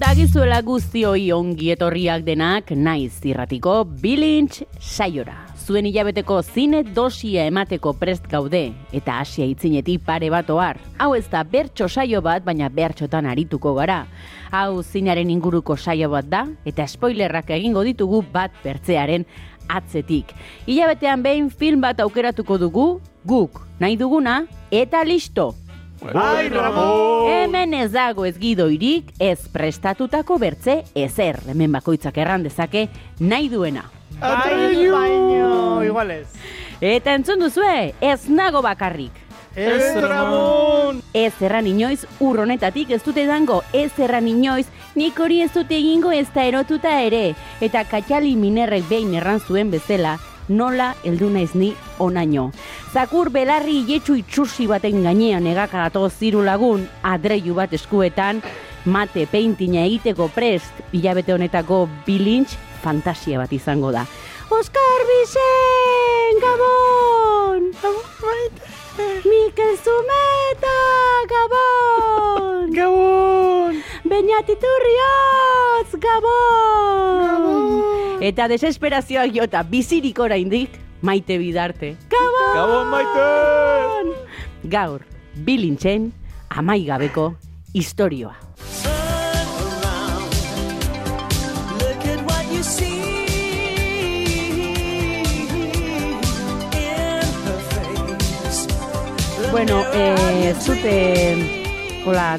dagizuela guztioi ongi etorriak denak naiz zirratiko bilintx saiora. Zuen hilabeteko zine dosia emateko prest gaude eta asia itzinetik pare bat ohar. Hau ez da bertso saio bat, baina bertxotan arituko gara. Hau zinaren inguruko saio bat da eta spoilerrak egingo ditugu bat bertzearen atzetik. Hilabetean behin film bat aukeratuko dugu, guk nahi duguna eta listo. Ai, Ramon! Hemen ez dago ez gidoirik, ez prestatutako bertze ezer. Hemen bakoitzak erran dezake nahi duena. Baino, baino, iguales. Eta entzun duzue, ez nago bakarrik. Ez, Ramon! Ez erran inoiz, urronetatik ez dute dango, ez erran inoiz, nik hori ez dute egingo ez da erotuta ere. Eta katxali minerrek behin erran zuen bezala, nola heldu naiz ni onaino. Zakur belarri iletsu itxusi baten gainean egakarato ziru lagun, adreiu bat eskuetan, mate peintina egiteko prest, hilabete honetako bilintx fantasia bat izango da. Oskar Bixen, Gabon! Mikel Zumeta, Gabon! Gabon! Beñat Iturrioz, Gabon! Eta desesperazioak jota bizirik oraindik maite bidarte. Gabon! Gabon maite! Gaur, bilintzen amaigabeko istorioa. Bueno, eh, zute, hola,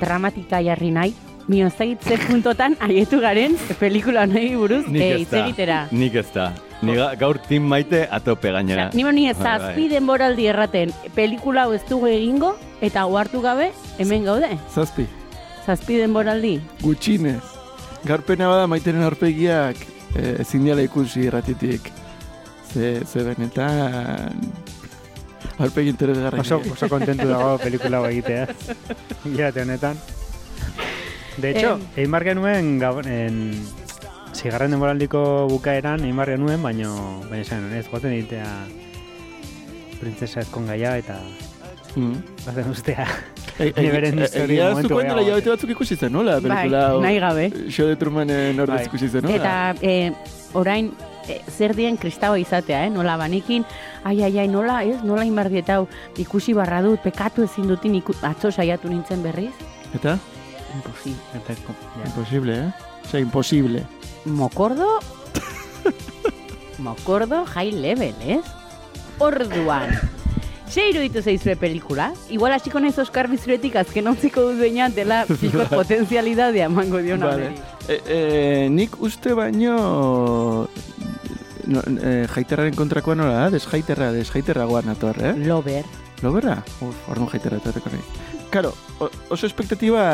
dramatika jarri nahi, Mio ez puntotan aietu garen pelikula nahi buruz eh, ez hitz da. egitera. Nik ez da. Ni ga- gaur tim maite atope gainera. Ni honi Bai, bai. zazpi denboraldi erraten, pelikula hau ez dugu egingo, eta ohartu gabe, hemen gaude. Zazpi, Zazpi denboraldi. gutxinez. Garpena bada maiteren aurpegiak eh, ezin diala ikusi irratitik. Ze, ze benetan... Aurpegi interesgarri. Oso, oso kontentu dago pelikula hau egitea. Hilate honetan. De hecho, Em. egin bar genuen gabon, en, zigarren denboraldiko bukaeran egin bar genuen, baino, baina esan, ez goten egitea printzesa ezkongaia eta Mm. bazen ustea. E, Ni beren historia momentu zuko gehiago. hilabete batzuk ikusi zen, nola? Bai, nahi gabe. Show de Trumanen ordez Bai. ikusi zen, nola? Eta eh, orain eh, zer dien kristaua izatea, eh? nola banekin, ai, ai, ai, nola, ez, nola inbardiet hau, ikusi barra dut, pekatu ezin dutin, iku, atzo saiatu nintzen berriz, Eta? imposi. Eta, ja. Imposible, eh? Osea, imposible. Mokordo, mokordo high level, ez? Orduan, Ze iruditu zaizue pelikula? Igual hasiko naiz Oskar Bizuretik azken ontziko dut beina dela pixkot potenzialidadea emango diona. Vale. E, e, nik uste baino... No, e, jaiterraren kontrakoa nola da? Desjaiterra, desjaiterra guan ator, eh? Lover. Loberra? Uf, orduan jaiterra etorreko nahi. Karo, o- oso espektatiba...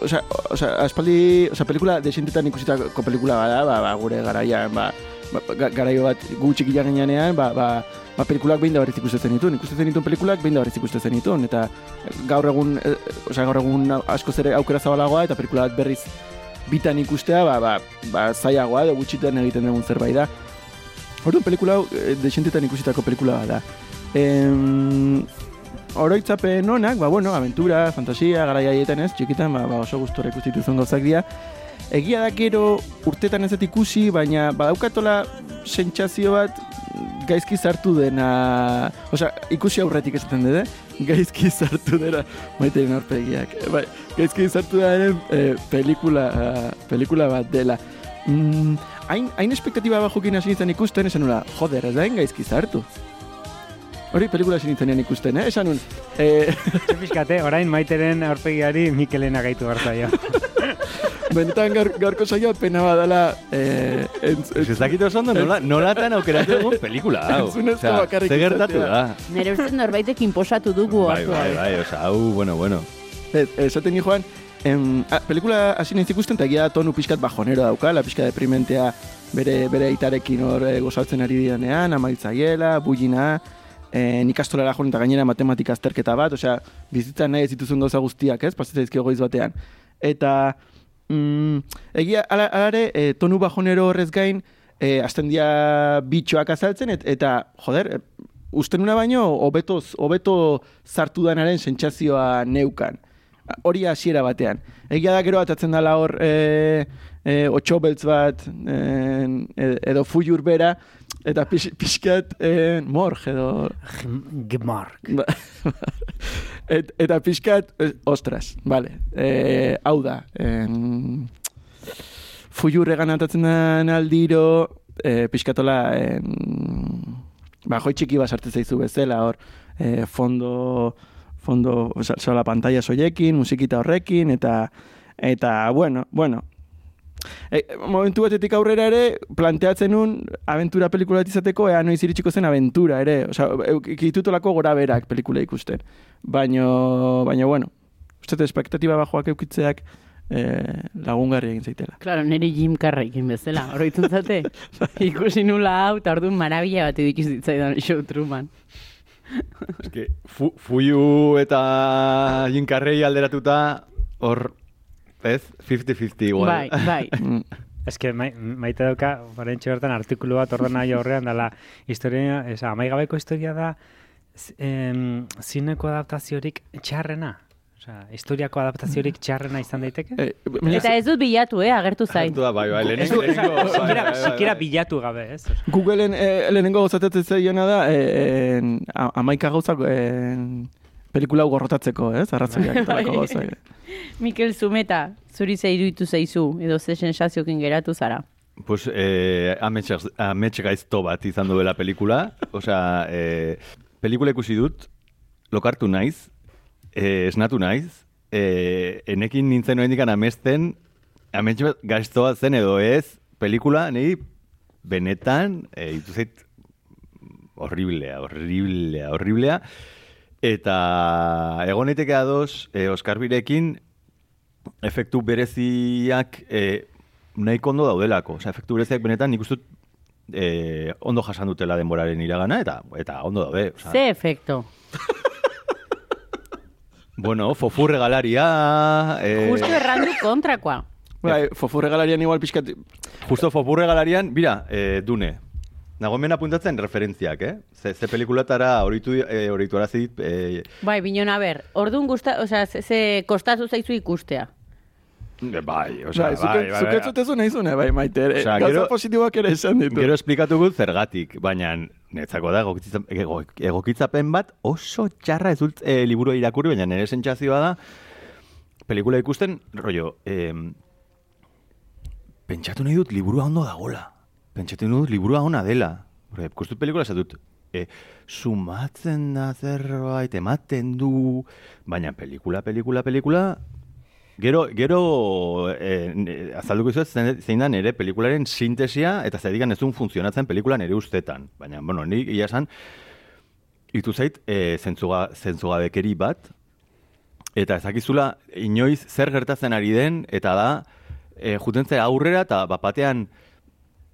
Osa, osa, aspaldi, osa, pelikula desintetan ikusitako pelikula bada, ba, ba, gure garaian, ba, ba, ga- garaio bat gu txikia ginean, ba, ba, ba, pelikulak behin da berriz ikusten dituen, ikusten dituen pelikulak behin da berriz ikusten dituen, eta gaur egun, e, osea, gaur egun askoz ere aukera zabalagoa, eta pelikula bat berriz bitan ikustea, ba, ba, ba, zaiagoa, edo gutxitan egiten dugun zerbait da. Orduan pelikula hau, e, desentetan ikusitako pelikula da. Em, oroitzapen onak, ba, bueno, aventura, fantasia, garaia haietan ez, txikitan, ba, ba oso gustora ikusi dituzun gauzak dira. Egia da gero urtetan ez ikusi, baina badaukatola sentsazio bat gaizki sartu dena, osea, ikusi aurretik esaten dut, eh? gaizki sartu dena maiteren aurpegiak. Bai, gaizki sartu dena eh, pelikula, eh, pelikula bat dela. Mm, hain, hain espektatiba bajukin hasi nintzen ikusten, esan nula, joder, ez da gaizki sartu. Hori pelikula nintzenean ikusten, eh? Esan nun, eh, orain maiteren aurpegiari Mikelena gaitu gartzaio. benetan gaur, gaurko saioa pena badala eh, entz, Ez dakit oso ondo nola, nolatan aukeratu dugun pelikula, hau. Entzunezko bakarrik ze gertatu izatea. da. Nere ustez norbaitek inposatu dugu. Bai, bai, bai, oza, hau, bueno, bueno. Ez, esaten ni joan, em, a, pelikula hasi nahi ikusten eta egia da tonu pixkat bajonero daukala, pixka deprimentea bere, bere aitarekin hor e, gozaltzen ari dianean, amaitzaiela, bullina, e, ikastolara joan eta gainera matematika azterketa bat, osea, bizitzan nahi ez dituzun gauza guztiak, ez, pasatzen zaizkio goiz batean. Eta, mm, egia, ala, alare, e, tonu bajonero horrez gain, e, azten dira bitxoak azaltzen, et, eta, joder, e, uste nuna baino, hobeto, hobeto zartu danaren sentsazioa neukan. Hori hasiera batean. Egia da gero atatzen dela hor e, e, otxo beltz bat e, edo fujur bera eta pix, pixkat e, morg edo Gmark. Et, eta pixkat, eh, ostras, vale. E, hau da, en, fujur egan atatzen den aldiro, e, pixkatola, en, ba, joi txiki bat sartzen zaizu bezala, hor, e, fondo, fondo, oza, sola pantalla soiekin, musikita horrekin, eta, eta, bueno, bueno, E, momentu batetik aurrera ere, planteatzen nun aventura pelikula izateko, ea noiz iritsiko zen aventura ere. Osa, ditutolako gora berak pelikula ikusten. Baino, baino, bueno, uste espektatiba bajoak eukitzeak eh, lagungarri egin zaitela. Claro, nire Jim Carreykin bezala, oroitzen zate. Ikusi nula hau, eta orduan marabila bat idikiz zitzaidan show Truman. Eske, fu, fuiu eta Jim Carrey alderatuta, hor, ez, 50-50 igual. Bai, bai. Mm. Ez que mai, maite dauka, barentxe bertan artikulu bat ordena jo horrean, dela historia, esa, amaigabeko historia da, em, zineko adaptaziorik txarrena. Osea, historiako adaptaziorik txarrena izan daiteke? Eh, baina Eta ez dut bilatu, eh, agertu zain. Hartu da, bai, bai, lehenengo, bai, Sikera, bai, bai, sikera bai. bilatu gabe, ez? Googleen eh, lehenengo gozatetzen zeiona da, eh, en, a- amaika gauzak eh, pelikula gorrotatzeko, ez? Arrazoiak eta lako Bai. gauzak. Mikel Zumeta, zuri ze iruditu zaizu, edo ze sensaziokin geratu zara. Pues, eh, amets, amets gaizto bat izan duela pelikula. Osea, eh, pelikula ikusi dut, lokartu naiz, eh, esnatu naiz, eh, enekin nintzen oraindik amesten, amets bat gaiztoa zen edo ez, pelikula, nahi, benetan, eh, ituzeit, horriblea, horriblea, horriblea, eta egoneteke ados, eh, Oskar Birekin, efektu bereziak eh, nahiko ondo daudelako. Osea, efektu bereziak benetan nik uste dut eh, ondo jasan dutela denboraren iragana, eta eta ondo daude. Osea, Ze efekto. Bueno, fofurre galaria... Eh, Justo errandu kontrakoa. Bai, fofurre galarian igual pixkat... Justo fofurre galarian, bira, eh, dune. Nago hemen apuntatzen referentziak, eh? Ze, ze pelikulatara horitu, eh, horitu arazit, eh, Bai, binona ber, orduan gusta, osea, ze, ze kostatu zaizu ikustea. bai, osea, Bai, bai, bai, bai, zuketzutezu nahi zune, bai, maite, ere. Osea, Gauza gero- positiboak ere esan ditu. Gero esplikatuko zergatik, baina netzako da egokitza- ego- egokitzapen bat oso txarra ez dut e, liburua irakurri, baina nire sentsazioa da pelikula ikusten, rollo, eh, pentsatu nahi dut liburua ondo dagola. Pentsatu nahi dut liburua ona dela. Ikustut pelikula esan dut, e, sumatzen da zerbait, ematen du, baina pelikula, pelikula, pelikula, Gero, gero eh, ne- azalduko izuet zein, da nire pelikularen sintesia eta zedikan ez duen funtzionatzen pelikula nire ustetan. Baina, bueno, nik ia esan, itu zait, e, zentzuga, zentzugabekeri bat, eta ezakizula inoiz zer gertatzen ari den, eta da, e, aurrera, eta bapatean,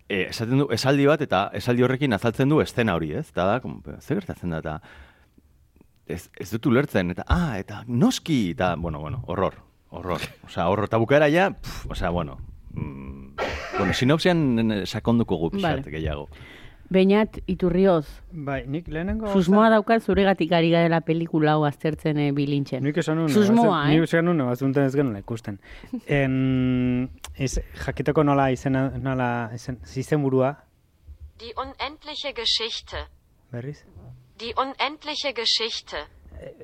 e, esaten du, esaldi bat, eta esaldi horrekin azaltzen du estena hori, ez? Eta da, zer gertatzen da, eta ez, ez dut ulertzen, eta, ah, eta noski, eta, bueno, bueno, horror, horror. Osea, horror, eta bukaera ja, pff, osea, bueno, mm, bueno, sinopsian eh, sakonduko gu pixat Vale. gehiago. Beinat, iturrioz, Bai, nik lehenengo... susmoa daukat zuregatik ari garela pelikula hau aztertzen e, bilintxen. Nik esan nuen. Susmoa, eh? Nik esan nuen, bazunten ez genuen ikusten. En, iz, jakiteko nola izena, nola izen, izenburua, Die unendliche Geschichte. berriz? Die unendliche Geschichte.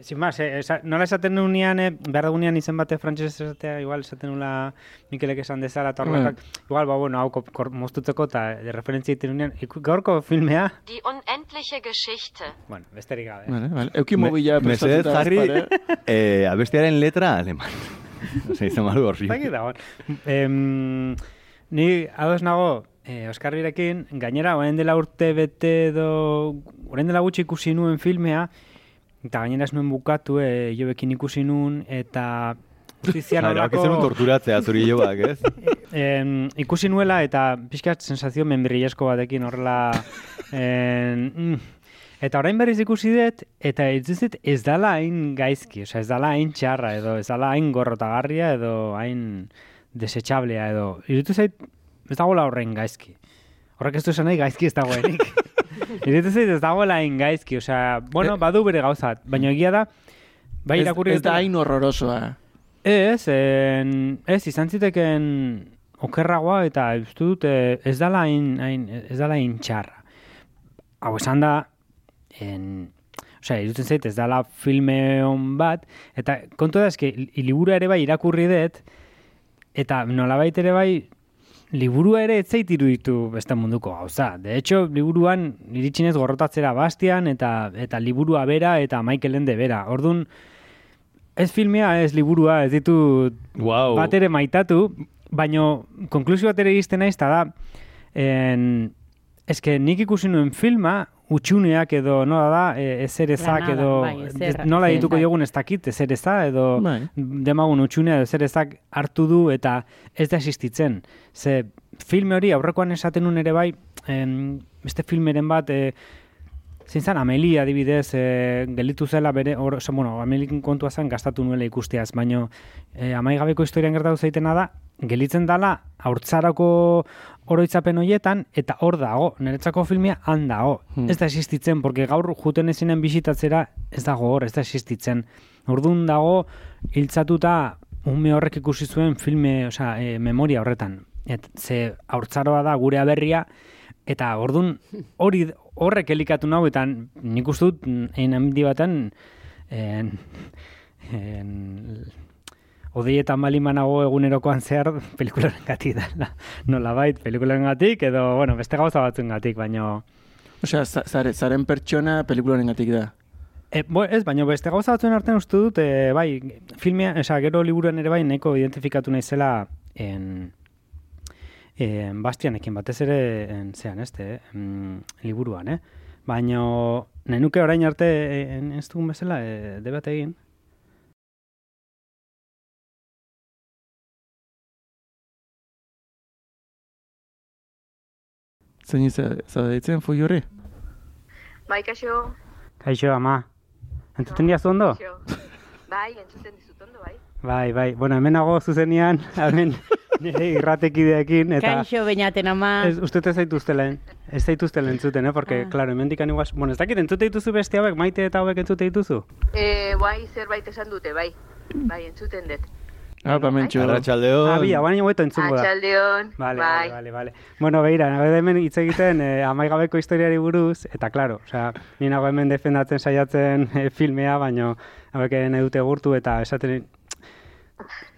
Sin más, eh, esa, nola esaten nunean, eh, behar dugunean izen bate frantxez esatea, igual esaten nula Mikelek esan dezala, eta horrelak, igual, ba, bueno, hau kor- moztutzeko, eta de referentzia egiten nunean, gaurko filmea, Die unendliche Geschichte. bueno, besterik gabe. Vale, vale. Euki mobila prestatuta jarri eh, abestiaren letra aleman. Ose, izan malu horri. Zaki dago. Em, ni ados nago eh, Oskar Birekin, gainera, orain dela urte bete edo, orain dela gutxi ikusi nuen filmea, eta gainera ez nuen bukatu, eh, jobekin ikusi nuen, eta justizia que zenun torturatzea zuri jobak, ez? em, ikusi nuela eta pixkat sensazio membriliesko batekin horrela en, mm. eta orain berriz ikusi dut eta itzizit ez dala hain gaizki, osea ez dala hain txarra edo ez dala hain gorrotagarria edo hain desechablea edo irutu zait ez dagoela horrein gaizki. Horrek ez du esan nahi gaizki ez dagoenik. irutu zait ez dagoela hain gaizki, osea, bueno, badu bere gauzat, baina egia da, bai Ez, irakurri ez da dutela- hain horrorosoa. Ez, en, ez, izan ziteken okerragoa eta uste dut eh, ez dala hain, hain, ez dala hain txarra. Hau esan da, en, osea, irutzen zait ez dala filme on bat, eta kontu da eske, li- liburua ere bai irakurri dut, eta nolabait ere bai, liburua ere ez zait iruditu beste munduko gauza. De hecho, liburuan iritsinez gorrotatzera bastian, eta, eta liburua bera, eta Michael Ende bera. Ordun ez filmea, ez liburua, ez ditut Wow. bat ere maitatu, baino konklusio bat ere izten naiz, da, en, eske nik ikusi nuen filma, utxuneak edo nola da, e, ezerezak Granada, edo bai, ezer- nola dituko bai. diogun ez dakit, ezereza edo Bai. demagun utxunea edo ezerezak hartu du eta ez da existitzen. Ze filme hori aurrekoan esaten nun ere bai, em, beste filmeren bat, e, zein zen, Ameli adibidez, e, gelitu zela bere, or, oso, bueno, Amelikin kontua zen gastatu nuela ikusteaz, baino e, amaigabeko historian gertatu zaitena da, gelitzen dala haurtzarako oroitzapen hoietan, eta hor dago, niretzako filmia han dago. Hmm. Ez da existitzen, porque gaur juten ezinen bisitatzera ez dago hor, ez da existitzen. Orduan dago, hiltzatuta ume horrek ikusi zuen filme, osea, e, memoria horretan. Et, ze haurtzaroa da gure aberria, eta ordun hori horrek elikatu nau, eta nik uste dut, handi baten, en, en, odeietan balimanago egunerokoan zehar pelikularen gatik da. Nola bait, pelikularen gatik, edo, bueno, beste gauza batzuen gatik, baino... Osea, za- zare, zaren pertsona pelikularen gatik da. E, bo, ez, baina beste gauza batzuen artean uste dut, e, bai, filmea, esa, gero liburuan ere bai, nahiko identifikatu naizela en, en Bastianekin batez ere en, zean, este, eh, mm, liburuan, eh? Baina, nahi nuke orain arte eh, en, ez dugun bezala, e, debat egin, Zein zadeitzen foi horre? Bai, kaixo. Kaixo, ama, entzuten diazu ondo? Bai, entzuten dizut ondo, bai. Bai, bai, bueno, hemen nago zuzenean, hemen nire irratekideekin, eta... Kaixo, beñaten ama. Ez, uste ez zaituztela, ez zaituztela entzuten, eh? Porque, Ah. claro, hemen dikan igual... Bueno, ez dakit entzute dituzu beste hauek, maite eta hauek entzute dituzu? E, bai, zerbait esan dute, bai. Bai, entzuten dut. Ah, pamentxo. Arratxaldeon. Ah, bi, baina hobeto entzungo da. Atxaldeon, Vale, bai. vale, vale, vale. Bueno, beira, nago hemen hitz egiten eh, amaigabeko historiari buruz, eta claro, osea, ni nago hemen defendatzen saiatzen eh, filmea, baino hauek nahi dute gurtu eta esaten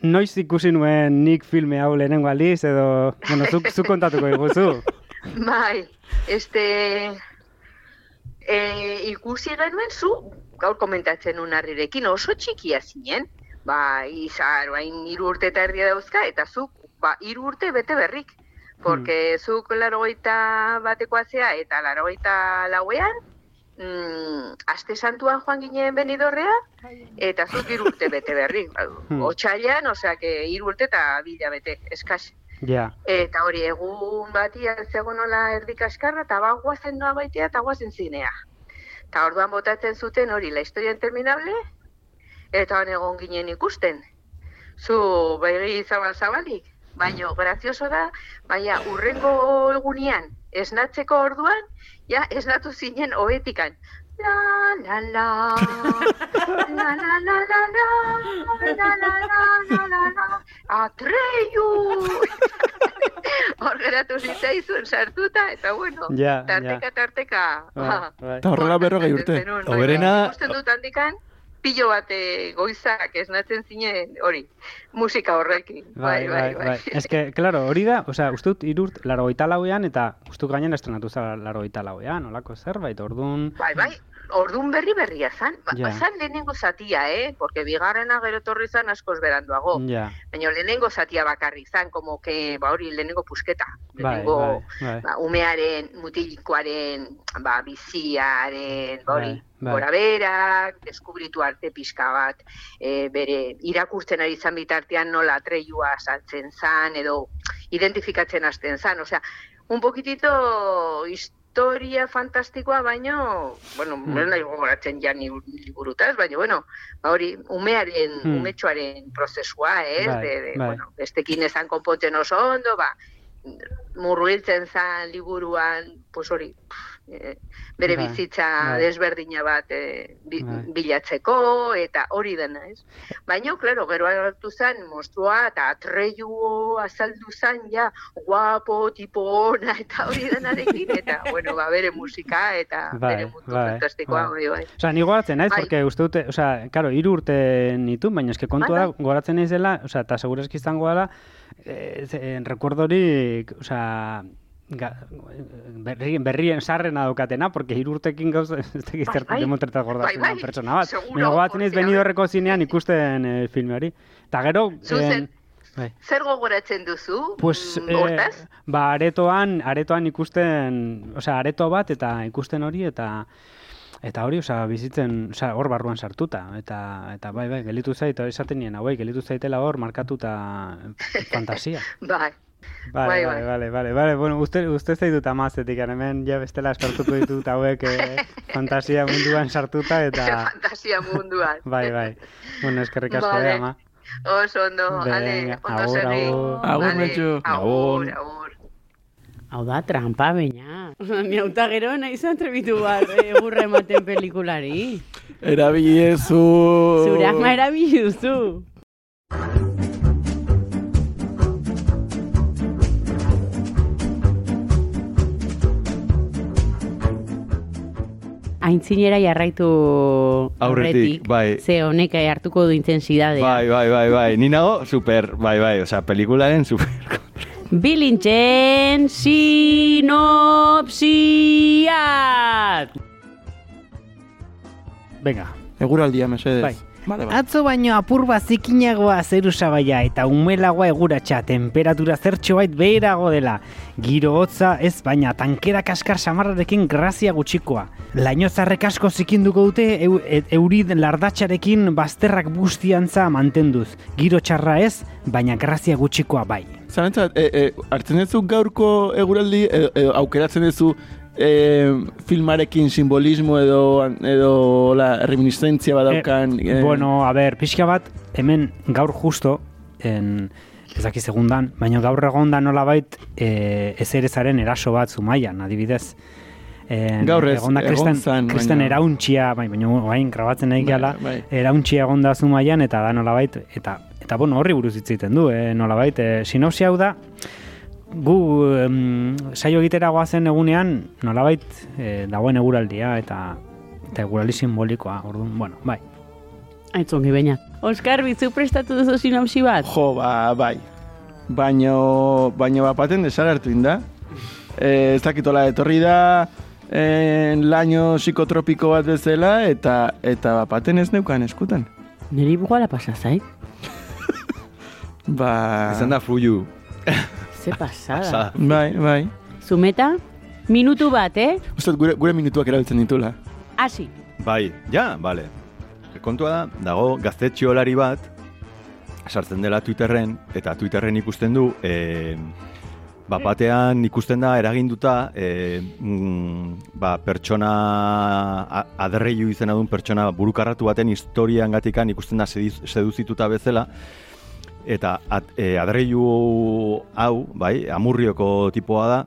Noiz ikusi nuen nik filme hau lehenengo aldiz, edo, bueno, zuk, zuk kontatuko iguzu. Bai, este... E, ikusi genuen zu, gaur komentatzen unarrirekin, oso txikia zinen. Ba, izar, bain hiru urte eta erdia dauzka, eta zuk, ba, hiru urte bete berrik. Porque zuk larogeita batekoa zea eta larogeita lauean, mm, aste santuan joan ginen benidorrea, eta zuk hiru urte bete berrik. Hmm. Otsailean, osea, que hiru urte eta bila bete, eskas. Ja, Eta hori egun batian zegonola erdik askarra, eta ba guazen noa baitea, eta guazen zinea. Eta orduan botatzen zuten hori, la historia interminable, eta han egon ginen ikusten. Zu begi zabal zabalik, baino grazioso da, baina urrengo egunean, esnatzeko orduan, ja, esnatu zinen hoetikan. La, la, la, la, la, la, la, la, la, la, la, la, la, atreyu! Hor geratu zitzaizun sartuta, eta bueno, Ja, tarteka, ja. tarteka. bai, ba, bai. Eta horrela berrogei urte. bai, Ikusten dut handikan, pilo bat eh, goizak esnatzen zinen hori, musika horrekin. Bai, bai, bai. Ez que, claro, hori da, osea, uste dut irurt laro lauean, eta uste dut gainen estrenatu zara laro lauean, olako zerbait, orduan... Bai, bai, ordun berri berria zan. Ba, Ja. Zan lehenengo zatia, eh? Porque bigarrena gero etorri zan askoz beranduago. Ja, Baina lehenengo zatia bakarrik zan, como que, ba hori lehenengo pusketa. bai, Lehenengo, bai, bai. ba, umearen, mutilikoaren, ba, biziaren, ba, hori, Bai, bai. Gora berak, deskubritu arte pixka bat, e, bere irakurtzen ari zan bitartean nola atreiua saltzen zan, edo identifikatzen hasten zan, osea, un poquitito historia fantastikoa, baino, bueno, mm. nahi gogoratzen ja ni liburutaz, baina, bueno, ba hori, umearen, Hmm. umetxoaren prozesua, ez, Bai, de, de, bai. bueno, bestekin ezan konpontzen oso ondo, ba, murruiltzen zan liburuan, pues hori, eh, bere Bai, bizitza bai. desberdina bat eh, bi, Bai. bilatzeko, eta hori dena, ez? Baina, klaro, gero hartu zen, monstrua, eta atreiu azaldu zen, ja, guapo, tipo ona, eta hori denarekin, eta, bueno, ba, bere musika, eta Bai, bere mundu bai, fantastikoa, bai. bai, bai. Osa, ni goratzen naiz, Bai. porque uste dute, osa, karo, hiru urte nitu, baina eske kontua da, goratzen naiz dela, osa, eta segurazki izango dela, eh, en rekordorik, osa, ga, berrien, berrien sarrena daukatena, porque hiru urtekin gauz, ez tekiz Bai, bai. demontretan gordatzen Bai, bai, pertsona bat. naiz porque, a benidorreko zinean ikusten eh, filme hori. Eta gero, Zuzen. en- bai. Zer gogoratzen duzu? Pues, mm, eh, ba, aretoan, aretoan ikusten, osea, areto bat eta ikusten hori eta eta hori, osea, bizitzen, osea, hor barruan sartuta eta eta bai, bai, gelitu zait, hori esaten nien, hauei, gelitu zaitela hor markatuta fantasia. Bai. Vale, Bai, vale, bai. vale, vale, vale, bueno, uste, uste zaitut amazetik, hemen ja bestela eskartuko ditut hauek eh, fantasia munduan sartuta eta... Fantasia munduan. Bai, bai. Bueno, eskerrik asko, Vale. eh, ama. Oso ondo, ale, ondo agur, segi. agur. Agur, Vale, Mentxu. Agur, Agur. agur. Hau da, trampa baina. Ni hauta gero nahi izan trebitu bat egurra ematen pelikulari. Erabiliezu... Zure ama erabiluzu. Aintzinera jarraitu Aurretik, bai. Ze honek hartuko du intensidadea. Bai, bai, bai, bai. Ni nago super, bai, bai, osea, pelikularen super. Bilintzen sinopsiak! Venga, Eguraldia, mesedez. Bai. Vale, bai. Atzo baino apur bat zikinagoa zeru sabaia eta umelagoa eguratxa temperatura zertxo bait beherago dela. Giro hotza ez baina tankera kaskar samarrarekin grazia gutxikoa. Lainozarrek asko zikinduko dute eu, e, eurid lardatxarekin bazterrak bustiantza mantenduz. Giro txarra ez, baina grazia gutxikoa bai. Zarantzat, e, e, hartzen duzu gaurko eguraldi, edo, edo aukeratzen duzu e, filmarekin simbolismo edo, edo la reminiscentzia badaukan. Eh, bueno, a ber, pixka bat, hemen gaur justo, en, ez daki segundan, baina gaur egon da nolabait e, ezerezaren eraso bat zumaian, adibidez. En, Gaur ez, egon da kristen, kristen baina- erauntxia, bai, baina bain grabatzen nahi Bai, gala, bai. erauntxia egon da zumaian, eta da nolabait, eta, eta bueno, horri buruz hitz egiten du, eh, nolabait, e, sinopsia hau da, gu em, saio egitera goazen egunean, nolabait, e, dagoen eguraldia, eta eta eguraldi simbolikoa, orduan, bueno, bai. Aitzongi baina. Oskar, bizu prestatu duzu sinopsi bat? Jo, ba, bai. Baino, baino bapaten desagertu inda. E, ez dakitola etorri da en, laino psikotropiko bat bezala eta eta bapaten ez neukan eskutan. Neri bugoala pasa zait? Ba... Ezan da fuyu. Ze pasada. Pasada. Bai, bai. Zumeta, minutu bat, eh? Uste dut gure, gure minutuak erabiltzen ditula. Hasi. Bai, ja, bale. Kontua da, dago gaztetxiolari bat, sartzen dela Twitterren, eta Twitterren ikusten du, e, bapatean ikusten da eraginduta, e, mm, ba, pertsona a- aderreiu izena duen pertsona burukarratu baten historian gatikan ikusten da seduzituta bezala, eta at, e, aderreiu hau, bai, amurrioko tipoa da,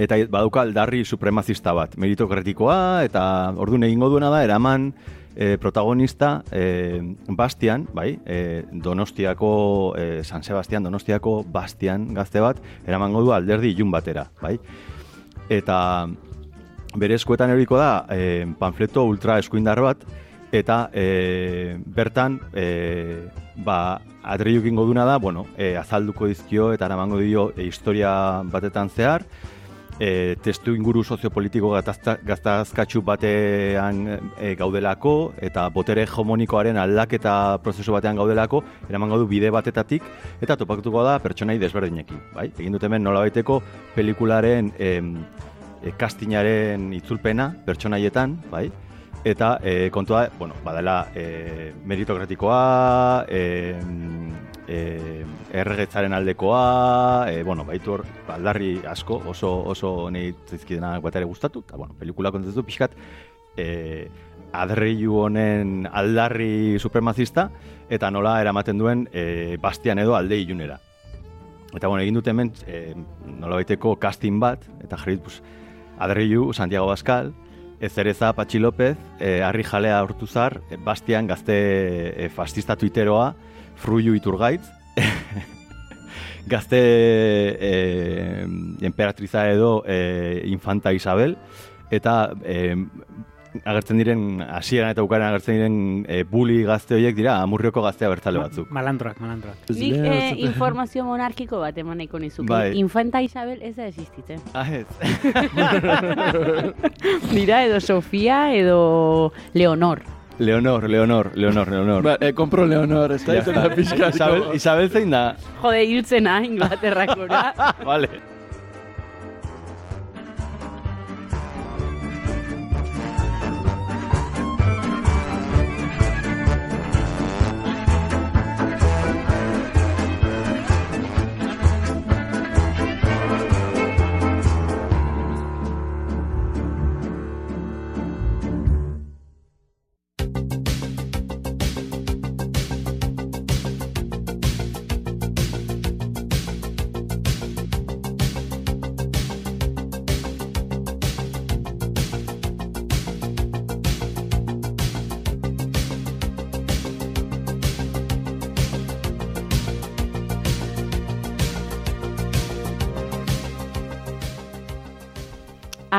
eta badauka aldarri supremazista bat, meritokratikoa, eta orduan egingo duena da, eraman e, protagonista e, Bastian, bai, e, Donostiako, e, San Sebastian, Donostiako Bastian gazte bat, eramango du alderdi ilun batera, bai. Eta bere eskuetan eriko da e, panfleto ultra eskuindar bat, eta e, bertan e, ba, adreiuk ingo duna da, bueno, e, azalduko dizkio eta eramango dio e, historia batetan zehar, e, testu inguru soziopolitiko gatazkatsu batean e, gaudelako, eta botere hegemonikoaren aldaketa prozesu batean gaudelako, eraman gaudu bide batetatik, eta topatuko da pertsonai desberdinekin. Bai? Egin dut hemen nolabaiteko pelikularen em, e, castingaren itzulpena pertsonaietan, bai? Eta e, kontua, bueno, badela e, meritokratikoa, e, e, erregetzaren aldekoa, e, bueno, baitu hor, aldarri asko, oso, oso nahi zizkidenak bat ere gustatu, eta, bueno, pelikula kontestu pixkat, e, adreilu honen aldarri supremazista, eta nola eramaten duen e, bastian edo alde ilunera. Eta, bueno, egin dut hemen e, nola baiteko casting bat, eta jarrit, pues, adreilu, Santiago Bascal, Ezereza Patxi López, e, Arri Jalea Hortuzar, e, Bastian gazte e, fascista tuiteroa, Fruiu Iturgaitz, gazte e, emperatriza edo e, infanta Isabel, eta e, agertzen diren, hasieran eta bukaren agertzen diren e, buli gazte horiek dira, amurrioko gaztea bertzale batzuk. Malandroak, malandroak. Nik eh, informazio monarkiko bat eman nahiko nizuke. Bai. Infanta Isabel ez da existitzen. Ah, ez. Dira edo Sofia edo Leonor. Leonor, Leonor, Leonor, Leonor. Ba, eh, kompro Leonor, ez da Ja. izena pixka. Isabel, Isabel zein da? Jode, hiltzena Inglaterrakora. vale.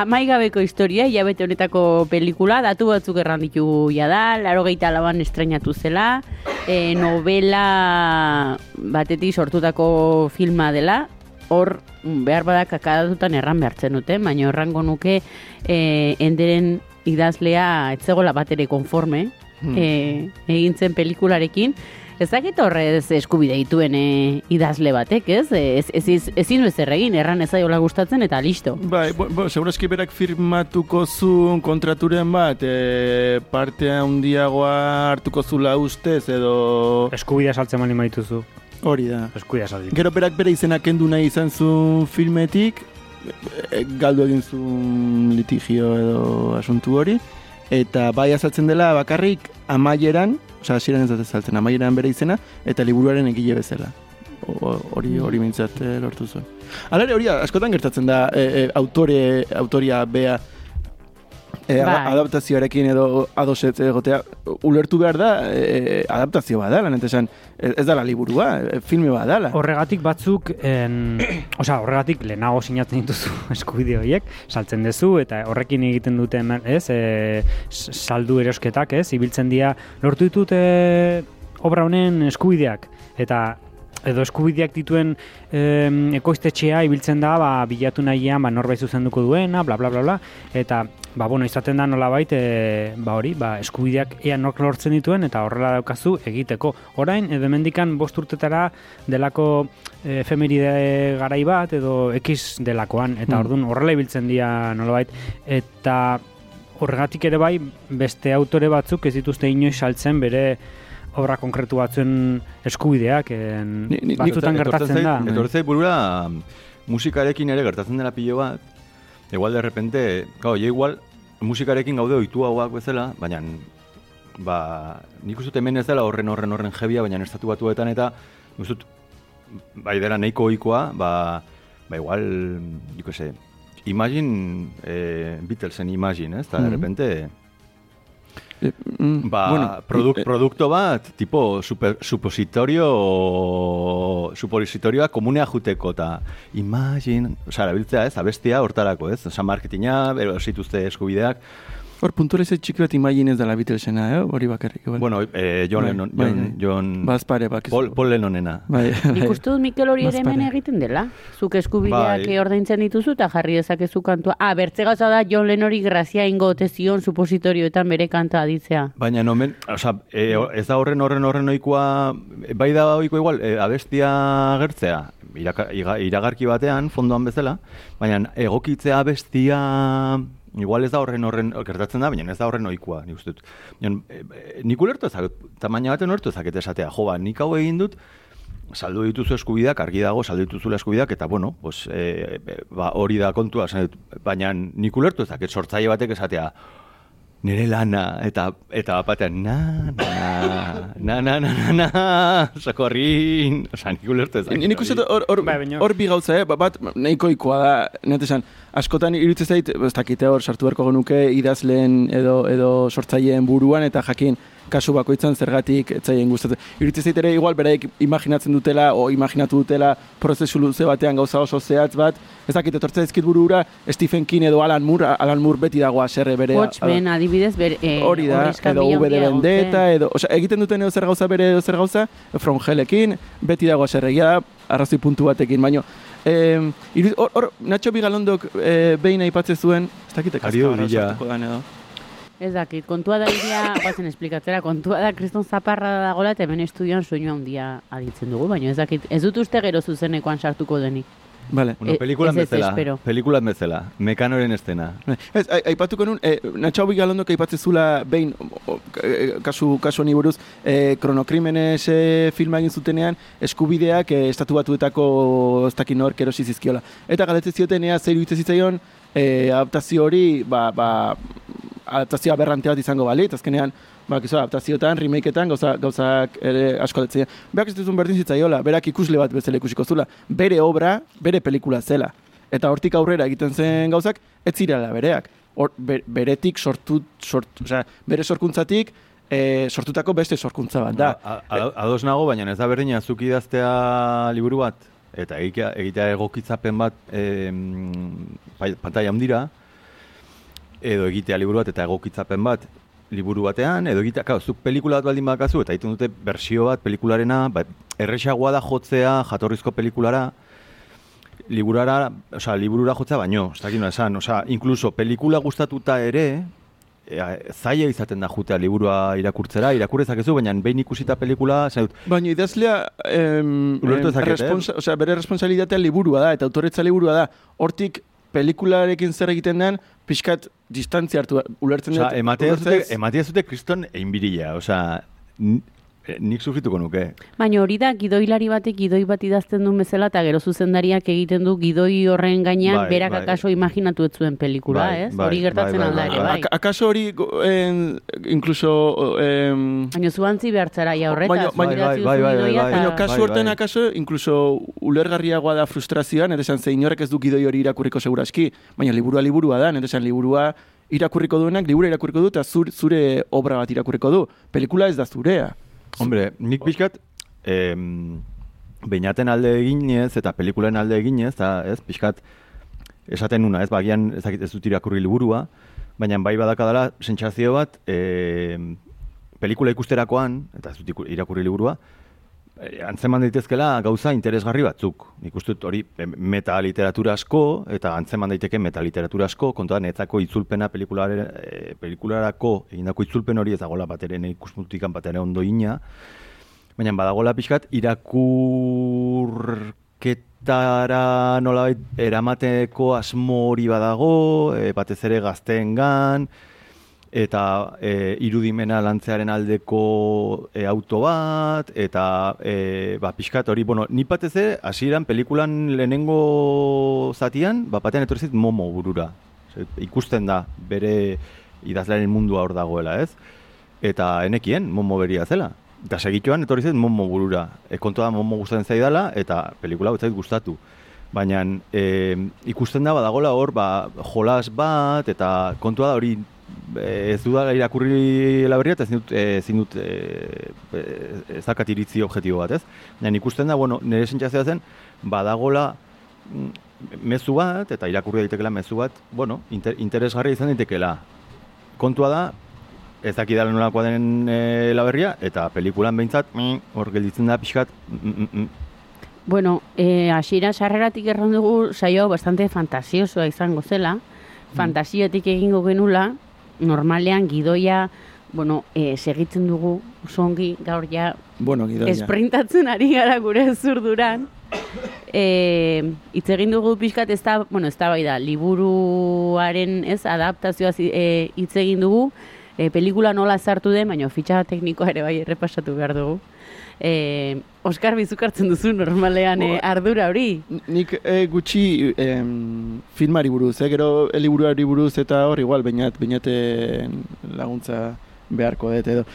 Amaigabeko historia, hilabete honetako pelikula, datu batzuk erran ditugu jada, laro gehieta laban estrenatu zela, e, novela batetik sortutako filma dela, hor behar badak akadatutan erran behartzen dute, baina errango nuke e, enderen idazlea etzegola bat ere konforme, e, egin zen pelikularekin, Ez dakit horrez eskubide dituen e, idazle batek, ez? Ez, ez, ez, ezin du ezer egin, erran ez zaiola gustatzen eta listo. Bai, bo, bo, segurazki berak firmatuko zuen kontraturen bat, e, parte handiagoa hartuko zula ustez edo Eskubidea saltzen mani maituzu. hori da. Eskubidea saltzen. Gero berak bere izena kendu nahi izan zuen filmetik, e, galdu egin zuen litigio edo asuntu hori, eta bai azaltzen dela bakarrik amaieran, osea hasieran ez azaltzen, amaieran bere izena, eta liburuaren egile bezala. Hori hori mintzat eh, lortu zuen. Hala ere hori askotan gertatzen da e, e, autore, autoria bea e, Bai. adaptazioarekin edo adoset egotea ulertu behar da e, adaptazio badala, net esan ez, dala liburua, e, filme badala. Horregatik batzuk, en, osea, horregatik lehenago sinatzen dituzu eskubide horiek, saltzen duzu, eta horrekin egiten dute ez, e, saldu erosketak, ez, ibiltzen dira, lortu ditut e, obra honen eskubideak, eta edo eskubideak dituen em, ekoiztetxea ibiltzen da, ba, bilatu nahian, ba, norbait zuzenduko duena, bla, bla, bla, bla, eta, ba, bueno, izaten da nolabait, e, ba, hori, ba, eskubideak ea nork lortzen dituen, eta horrela daukazu egiteko. Orain, edo hemendikan bost urtetara delako e, efemeride garai bat, edo X delakoan, eta Hmm. orduan horrela ibiltzen dira nolabait, eta horregatik ere bai, beste autore batzuk ez dituzte inoiz saltzen bere obra konkretu batzuen eskubideak, en, Ni- ni- batzutan gertatzen da. Etortzen zait burura musikarekin ere gertatzen dela pilo bat. Igual de repente, claro, igual musikarekin gaude ohitu hauak bezala, baina ba, nik uste hemen ez dela horren horren horren jebia, baina estatu batuetan eta nik uste bai dela nahiko ohikoa, ba, ba igual, que sé, Imagine, eh, Beatlesen Imagine, ez? Eta de Mhm. repente, Eh, mm, Ba, bueno, produk, eh, produkto bat, tipo super, supositorio, supositorioa komunea juteko, eta imagine, oza, erabiltzea ez, abestia hortarako ez, oza, marketinga, bero zituzte eskubideak, Hor, puntualize txiki bat imagin ez dela Beatlesena, eh? Hori bakarrik. igual. Bueno, eh, John Bai, Lennon, bai, John, bai. John Bazpare, bak. Paul, Paul Lennonena. Bai, Nik uste dut Mikel hori ere Bazpare. hemen egiten dela. Zuk eskubideak Bai. ordaintzen dituzu eta jarri dezakezu kantua. Ah, bertze gauza da John Lennori grazia ingo ote zion supositorioetan bere kanta aditzea. Baina nomen, osea, e, ez da horren horren horren ohikoa, bai da ohikoa igual, e, abestia gertzea, iraka, iragarki batean, fondoan bezala, baina egokitzea abestia, igual ez da horren horren, gertatzen da, baina ez da horren ohikoa, nik uste dut. E, e, nik ulertu ezak, tamaina baten ulertu ezaket esatea, jo, ba, nik hau egin dut, saldu dituzu eskubidak, argi dago, saldu dituzula eskubidak, eta bueno, pues, e, e, ba, hori da kontua, baina nik ulertu ezaket, sortzaile batek esatea, nire lana, eta eta bapatean, na, na, na, na, na, na, na, sokorrin, oza, nik ulertu ezaket. Nik uste hor, hor, Bai, hor bi gauza, eh? Ba- bat nahiko ikoa da, net esan, askotan iruditzen zait, ez dakite hor sartu beharko genuke idazleen edo, edo sortzaileen buruan, eta jakin kasu bakoitzan zergatik etzaien gustatzen. Iruditzen zait ere igual beraik imaginatzen dutela, o imaginatu dutela prozesu luze batean gauza oso zehatz bat, ez dakit etortzen ezkit burura Stephen King edo Alan Moore, Alan Moore beti dago haserre bere. Watchmen adibidez bere eh, Hori da, edo V de Vendetta, edo, osea, egiten duten edo zer gauza bere edo zer gauza, From Hellekin, beti dago zerregia, arrazoi puntu batekin, baino, eh, iru- hor, Nacho Bigalondok eh, behin aipatzen zuen, ez dakite Ari Ez dakit, kontua da iria, guazen esplikatzera, kontua da kriston zaparra dagoela eta hemen estudioan soinu handia aditzen dugu, baina ez dakit, ez dut uste gero zuzenekoan sartuko denik. Vale. Bueno, E- pelikulan ez ez bezala, pelikulan bezala, mekanoren estena. Ez, ai- aipatuko nun, eh, Nacho Bigalondok aipatzen zula behin, o, o, eh, kasu, kasu honi buruz, eh, kronokrimenes eh, filma egin zutenean, eskubideak eh, estatu batuetako ez dakit nork erosi zizkiola. Eta galdetzen zioten ea zer iruditzen zitzaion, eh, adaptazio hori, ba, ba, adaptazioa berrante bat izango balit, azkenean, ba, kizu, adaptazioetan, remakeetan, gauza, gauzak ere asko aldatzen. Berak ez duzun berdin zitzaiola, berak ikusle bat bezala ikusiko zula, bere obra, bere pelikula zela. Eta hortik aurrera egiten zen gauzak, ez zirela bereak. Hor, be- beretik sortu, sort, osea, bere sorkuntzatik, e, sortutako beste sorkuntza bat da. Ados nago, baina ez da berdina zuk idaztea liburu bat, eta egitea, egokitzapen bat e, pantaila handira, edo egitea liburu bat eta egokitzapen bat liburu batean, edo egitea, kau, zuk pelikula bat baldin bakazu, eta egiten dute bersio bat pelikularena, ba, erresagoa da jotzea jatorrizko pelikulara, liburara, osea, liburura jotzea baino, ez dakit esan, osea, inkluso pelikula gustatuta ere, e, zaila izaten da jutea liburua irakurtzera, irakurrezakezu, baina behin ikusita pelikula, dut, Baina idazlea em, em, eh? responsa- osea, bere responsabilitatea liburua da, eta autoretza liburua da. Hortik pelikularekin zer egiten den, pixkat distantzia hartu, ulertzen dut. ematea zute, ematea zute kriston n- eh, nik sufrituko nuke. Baina hori da, gidoilari batek gidoi bat idazten duen bezala, eta gero zuzendariak egiten du gidoi horren gainean, Bai, berak bai. akaso imaginatu ez zuen pelikula, Bai, ez? bai, hori gertatzen bai, bai, alda bai, ere, bai. bai. Ak- akaso hori, en, incluso, em, Baina zuantzi behartzara ja horretaz, Baina- baina- bai, bai, bai, bai, Baina kasu bai, bai. akaso, incluso ulergarriagoa da frustrazioan, eta esan ze inorek ez du gidoi hori irakurriko seguraski, baina liburua liburua da, eta esan liburua irakurriko duenak, libura irakurriko du, eta zur, zure obra bat irakurriko du. Pelikula ez da zurea. Hombre, nik pixkat, em, beinaten alde eginez eta pelikulen alde eginez, eta ez, pixkat, esaten nuna, ez, bagian ez, ez dut irakurri liburua, baina bai badakadala sentsazio bat, em, pelikula ikusterakoan, eta ez dut irakurri liburua, antzeman daitezkela gauza interesgarri batzuk. Nik uste hori eh, meta literatura asko, eta antzeman daiteke meta literatura asko, kontuan netzako itzulpena eh, pelikularako egindako itzulpen hori ez dagoela bat ere ere ondo ina, baina badagola pixkat irakurketara nolabait eramateko asmo hori badago, batez ere gazteengan, eta e, irudimena lantzearen aldeko e, auto bat, eta e, ba, pixkat hori, bueno, ni batez ere, hasieran pelikulan lehenengo zatian, ba, batean etorri zait momo burura. Ze, ikusten da, bere idazlearen mundua hor dagoela, ez? Eta enekien, momo beria zela. Eta segituan etorri zait momo burura. E, kontua da momo gustatzen zaidala, eta pelikula zait gustatu. Baina e, ikusten da badagola hor, ba, jolas bat, eta kontua da hori ez dudala irakurri laberria, eta ezin dut, e, ezin dut e, e, ez dakat iritzi objektibo bat, ez? Baina ikusten da, bueno, nire sentsazioa zen, badagola mm, mezu bat, eta irakurri daitekeela mezu bat, bueno, inter, interesgarria izan daitekeela. kontua da, ez dakidala nolakoa den e, laberria, eta pelikulan behintzat, mm, hor gelditzen da pixkat, mm, mm, mm. Bueno, eh, hasiera sarreratik erran dugu saio bastante fantasiosoa izango zela. Fantasiotik egingo genula, normalean gidoia, bueno, eh, segitzen dugu oso ongi gaur ja Bueno, gidoia. esprintatzen ari gara gure zurduran. E, hitz egin dugu pixkat ez da, bueno, ez da bai da, liburuaren ez, adaptazioa zi- e, hitz egin dugu, e, pelikula nola sartu den, baina fitxa teknikoa ere bai errepasatu behar dugu. E, Oskar bizukartzen duzu normalean e, ardura hori. Nik e, gutxi em, filmari buruz, eh? gero liburuari buruz eta hor igual, bainat, bainaten laguntza beharko dut edo.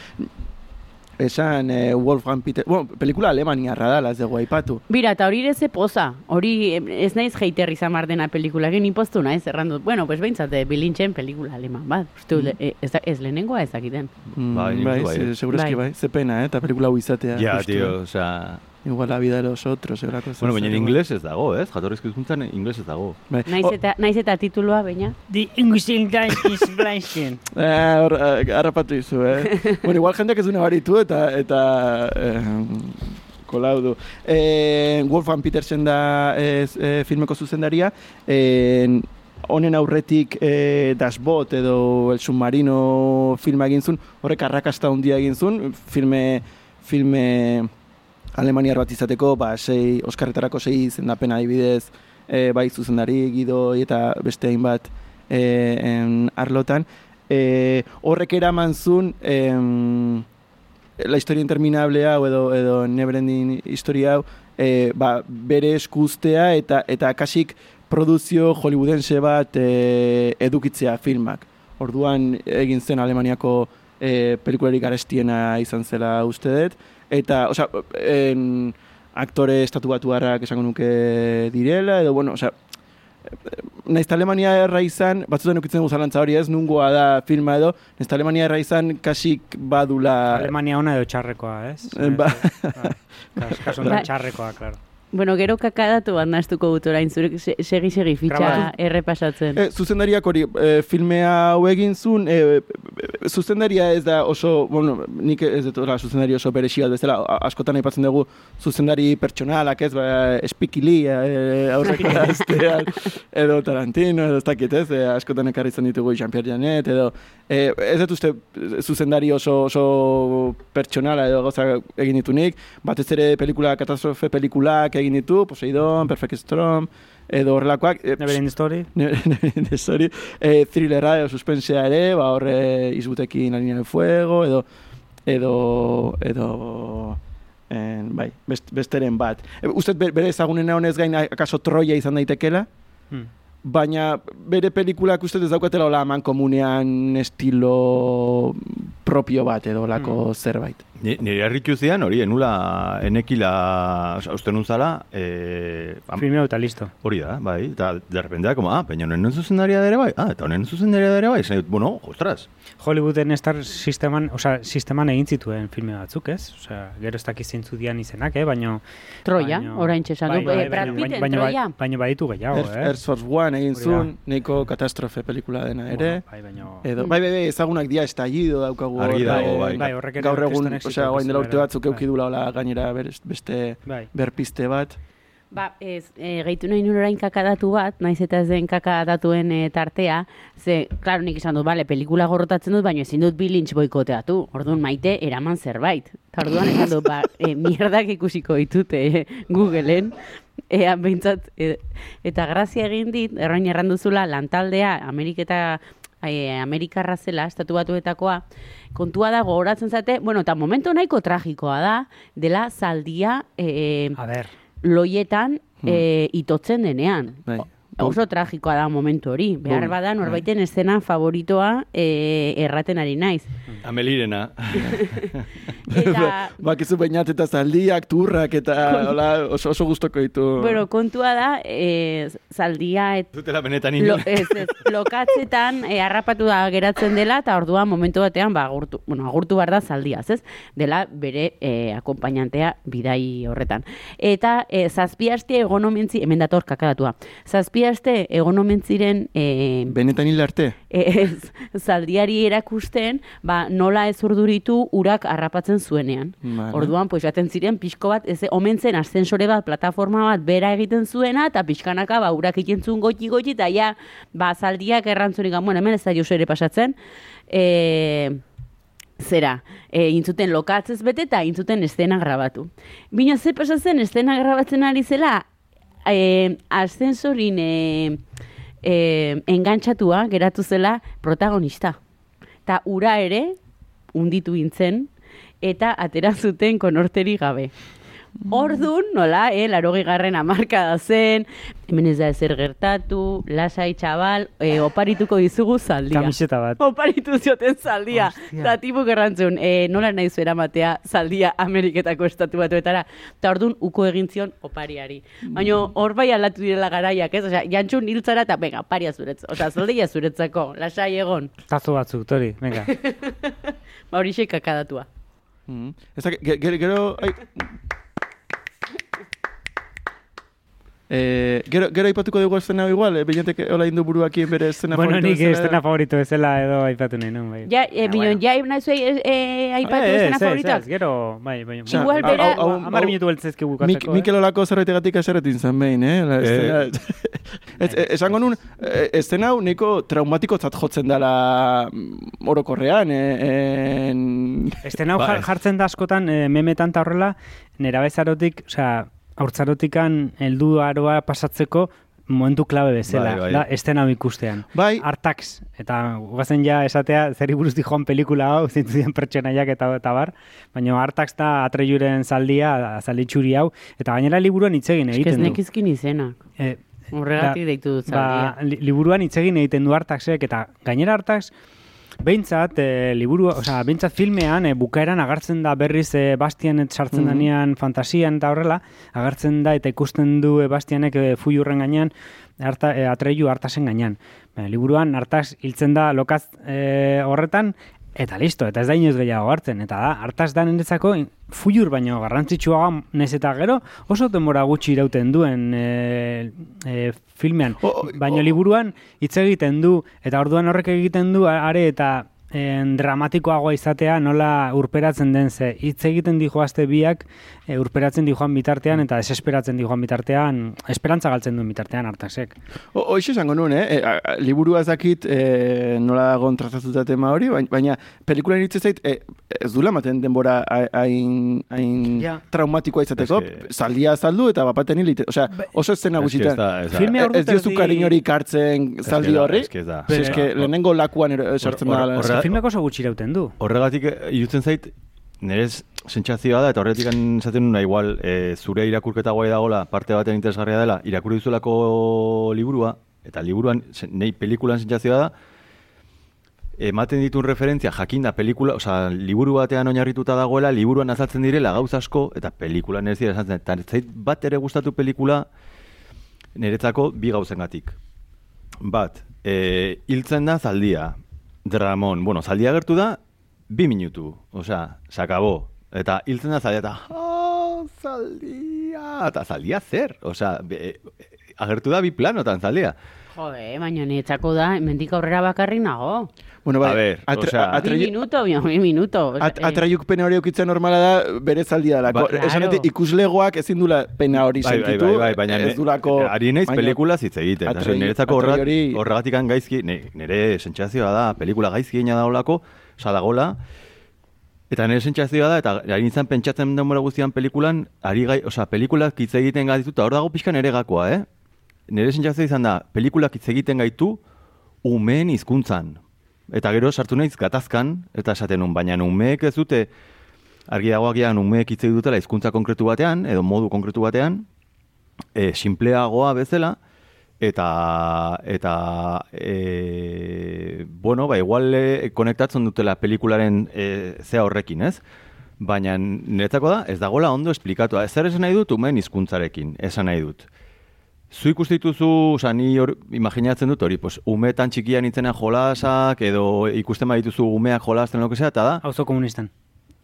Esan eh, Wolfgang Peter, bueno, pelikula alemaniarra da, las dugu aipatu. Bira, eta hori ere ze poza. Hori ez naiz heiter izan bar dena pelikula, egin impostu naiz, errandut. Bueno, pues behintzate, bilintxen pelikula aleman, bat. Uste, le, e, ez, ez lehenengoa ezakiten. Mm, Bai, bai, bai, ze- eh. segurazki Bai. bai. Ze pena, eh? eta pelikula hau izatea. Ja, justu. tio, osea... Igual la vida de los otros, eurako. Bueno, baina inglés ez dago, ez? Jatorrizko hizkuntzan inglés ez dago. Bai. Naiz eta, naiz eta titulua, baina. Die Ingusinglein is Blanchen. Eh, hor, eh, harrapatu izu, eh? bueno, igual jendeak ez du nabaritu eta, eta eh, kolau du. Eh, Wolfgang Petersen da ez, eh, filmeko zuzendaria, eh, honen aurretik eh, Dashbot edo El Submarino filma egin zuen, horrek arrakasta handia egin zuen, filme, filme alemaniar bat izateko, ba, sei, Oskarretarako sei izendapen adibidez, e, bai zuzendari, gidoi eta beste hainbat e, en, arlotan. E, horrek eraman zuen em, la historia interminable hau edo, edo neverending historia hau e, ba, bere eskuztea eta eta kasik produzio hollywoodense bat e, edukitzea filmak. Orduan egin zen Alemaniako e, pelikularik garestiena izan zela uste dut. Eta, osea, en, aktore estatu batuarrak esango nuke direla, edo, bueno, osea, eta Alemania erra izan, batzutan eukitzen dugu zalantza hori ez, nungoa da filma edo, eta Alemania erra izan kasik badula... Alemania ona edo txarrekoa, ez? Eh, ba- Kas- Kasu honetan Ba- txarrekoa, claro. Bueno, gero kakadatu bat naztuko dut orain zurek se- segi-segi fitxa errepasatzen. E, zuzendariak hori, e, filmea hau egin zuen, e, zuzendaria ez da oso, bueno, nik ez dut hola zuzendari oso beresi bat bezala, askotan aipatzen dugu zuzendari pertsonalak ez, ba, espikili, e, aurreko astean, edo Tarantino, edo ez dakit ez, e, askotan ekarri izan ditugu Jean-Pierre Janet, edo, e, ez dut uste zuzendari oso, oso pertsonala edo gauza egin ditunik, batez ere pelikula, katastrofe pelikulak egin ditu, Poseidon, Perfect Storm, edo horrelakoak. e, Never in story. Neverending Story, e, thrillerra edo suspensea ere, ba horre izbutekin la del fuego, edo, edo, edo, en, bai, best, besteren bat. E, uste bere ezagunena honez gain, akaso Troia izan daitekela, Hmm. baina bere pelikulak uste ez daukatela hola eman komunean estilo propio bat edo lako zerbait. Ni- Nire harritu zian, hori, enula, enekila, oza, uste nuntzala, e, am- Filmeo eta listo. hori da, bai, eta de repente da, como, ah, baina honen zuzendaria da ere bai, ah, eta honen zuzendaria da ere bai, zait, bueno, ostras, Hollywooden star sisteman, osea, sisteman egin zituen filme batzuk, ez? Osea, gero ez dakiz zeintzu dian izenak, eh? Baina... Troia, orain txesan du, Bai, bai, eh, Brad baina- Pitten, Troia. Baina baditu gehiago, eh? Air Force One egin zuen, neiko katastrofe pelikula dena ere. Bueno, bai, baina... Edo, bai, bai, bai, ezagunak dia estallido daukagu. Argi dago, bai. Bai, horrek ere Gaur egun, osea, orain dela urte izan batzuk euki dula hola gainera berez- beste Bai. berpiste bat. Ba, ez, e, gehitu nahi nuen orain kakadatu bat, naiz eta ez den kakadatuen e, tartea, ze, klaro, nik esan dut, bale, pelikula gorrotatzen dut, baina ezin dut bilintz boikoteatu. Orduan maite, eraman zerbait. Ta orduan esan dut, ba, e, mierdak ikusiko ditute e, Googleen, ea behintzat, e, eta grazia egin dit, errain erranduzula, lantaldea, Ameriketa, e, Amerikarra zela, estatu batuetakoa, kontua da gogoratzen zate, bueno, eta momento nahiko tragikoa da, dela zaldia e, A ber, loietan e, itotzen denean. Bai. Oso tragikoa da momentu hori. Behar Bai. bada norbaiten estena favoritoa e, erraten ari naiz. amelirena. Eta, Bakizu bainat eta zaldiak, turrak eta hola, oso, oso gustoko ditu. bueno, kontua da, e, zaldia et, Zutela benetan Lo, ez, ez, lokatzetan e, harrapatu da geratzen dela eta orduan momentu batean ba, agurtu, bueno, agurtu behar da zaldiaz, ez? Dela bere e, akompainantea bidai horretan. Eta e, zazpi aste egon omentzi, hemen dator kakadatua, zazpi aste egon omen ziren e, Benetan hil arte? ez, zaldiari erakusten, ba, nola ez urduritu urak harrapatzen zuenean. Vale. Orduan, pues, jaten ziren pixko bat, ez, omen zen ascensore bat, plataforma bat bera egiten zuena, eta pixkanaka, ba, urak egiten zuen goti goti, eta ja, ba, zaldiak errantzunik, bueno, hemen ez da ere pasatzen, e, zera, e, intzuten lokatzez bete eta intzuten estena grabatu. Bina ze pasatzen estena grabatzen ari zela, e, ascensorin e, e, engantxatua geratu zela protagonista. Ta ura ere, unditu intzen, eta atera zuten konorteri gabe. Ordun, nola, eh, larogi garren amarka da zen, hemen ez da ezer gertatu, lasai txabal, e, oparituko dizugu zaldia. Kamiseta bat. Oparitu zioten zaldia. Eta tipu gerrantzun, e, nola nahi zuera matea zaldia Ameriketako estatu batuetara. Eta orduan, uko egin zion opariari. Baina hor bai aldatu direla garaiak, ez? Osea, jantxun hiltzara eta, venga, oparia zuretz. Osea, zaldia zuretzako, lasai egon. Tazo batzuk, tori, venga. Ba hori kakadatua. Mm. Ez da, ge- gero, gero, ai... Eh, gero, gero aipatuko dugu estena igual, eh, binetek hola indu buruakien bere estena bueno, favorito nik bezala. estena favorito bezala edo aipatu nahi nun, bai. Ja, e, bino, ja, nahi zuei, e, aipatu Eh, estena ez, ez, favoritak? ez, Gero, bai, bai. Osea, Igual bera- Amar minutu beltzezke Mik, bukatzeko, Mikel olako zerbaitegatik aseretin zen behin, eh? La, estena, eh, esango nun, eh, estena hau nahiko traumatiko jotzen dela mm, orokorrean, eh? En... Estena hau Ba, ez. jartzen da askotan memetan ta horrela, nera bezarotik, osea, haurtzarotikan heldu aroa pasatzeko momentu klabe bezala, Bai, bai. da estena hau ikustean. Bai, Artax, eta guazen ja esatea, zeri buruz joan pelikula hau, zintu diren pertsonaiak eta, eta bar, baina Artax da atreiuren zaldia, zalditxuri hau, eta gainera liburuan hitz egin Ez egiten du. nekizkin izenak. Eh, Horregatik deitu dut ba, zaldia. li, liburuan hitz egin egiten du Artaxek, eta gainera Artax, Behintzat, e, liburu, osea, behintzat filmean, e, bukaeran agartzen da berriz e, Bastian et sartzen Mhm. danean fantasian eta horrela, agartzen da eta ikusten du e, Bastianek e, fuiurren gainean, harta, e, atreiu hartasen gainean. Baina, liburuan hartaz hiltzen da lokaz e, horretan, eta listo, eta ez da inoiz gehiago hartzen, eta da, hartaz da niretzako fuiur baino garrantzitsua nez eta gero, oso denbora gutxi irauten duen e, e, filmean. O- o- Baina liburuan hitz egiten du, eta orduan horrek egiten du are eta en, dramatikoagoa izatea nola urperatzen den ze. Hitz egiten dijoazte biak e, urperatzen dijoan bitartean eta desesperatzen dijoan bitartean, esperantza galtzen duen bitartean hartasek. Hoxe esango nuen, eh? E, a- liburua ez dakit e, nola dagoen tratatuta tema hori, baina, pelikulan iritze zait, e, ez dula maten denbora hain, hain Ja. traumatikoa izateko, Ez que- zaldia azaldu eta bapaten hilite. Osea, oso escena Ez ez gutxitan. ez Filme Ez ordu diozu kariñorik hartzen Ez zaldi horri. ez que ez eske lehenengo lakuan sartzen hor- da. Horre- la- Filmek oso gutxi irauten du. Horregatik eh, irutzen zait, nerez sentsazioa da, eta horretik esaten nuna igual, e, zure irakurketa guai dagola, parte baten interesgarria dela, irakurri duzulako liburua, eta liburuan, nei pelikulan sentsazioa da, ematen ditun referentzia jakinda pelikula, osea, liburu batean oinarrituta dagoela, liburuan azaltzen direla gauz asko, eta pelikulan ez dira azaltzen. Eta zait bat ere gustatu pelikula niretzako bi gauzengatik. Bat, e, hiltzen da zaldia, Dramon, bueno, zaldia gertu da, bi minutu, osea, sakabo. Eta hiltzen da zaldia, eta, oh, zaldia, eta zaldia zer, osea, be, e, agertu da bi planotan zaldia. Jode, baina niretzako da, mendik aurrera bakarrik nago. Bueno, bai, A ver, atre- osea- a- Bi atraiu- minuto, bi, bi minuto. Osea, At, eh, atraiuk pena hori eukitzen normala da bere zaldia da. Ba- Esan Claro. dute ikuslegoak ezin dula pena hori Bai, bai, sentitu. bai, bai, baina ez dulako... ari naiz pelikula hitz egiten. Niretzako atraiu horregat, hori- horregatikan gaizki, nire sentsazioa da, pelikula gaizki egina daolako, osa dagola, eta nire sentsazioa da, eta ari nintzen pentsatzen denbora guztian pelikulan, ari gai, osa, pelikulak hitz egiten gaitu, eta hor dago pixkan ere gakoa, eh? Nire sentsazioa izan da, pelikulak hitz egiten gaitu, umeen hizkuntzan. Eta gero sartu naiz gatazkan, eta esaten nun, baina umeek ez dute, argi dagoak gian umeek hitz dutela hizkuntza konkretu batean, edo modu konkretu batean, e, simpleagoa bezala, eta, eta e, bueno, ba, igual e, konektatzen dutela pelikularen e, zea horrekin, ez? Baina niretzako da, ez dagola ondo esplikatu. Ez zer esan nahi dut, umen hizkuntzarekin, esan nahi dut. Zu ikusten dituzu, oza, ni hor, imaginatzen dut hori, pues, umetan txikian itzena jolasak, edo ikusten badituzu umeak jolasten lo que sea, eta da, Auzo komunistan.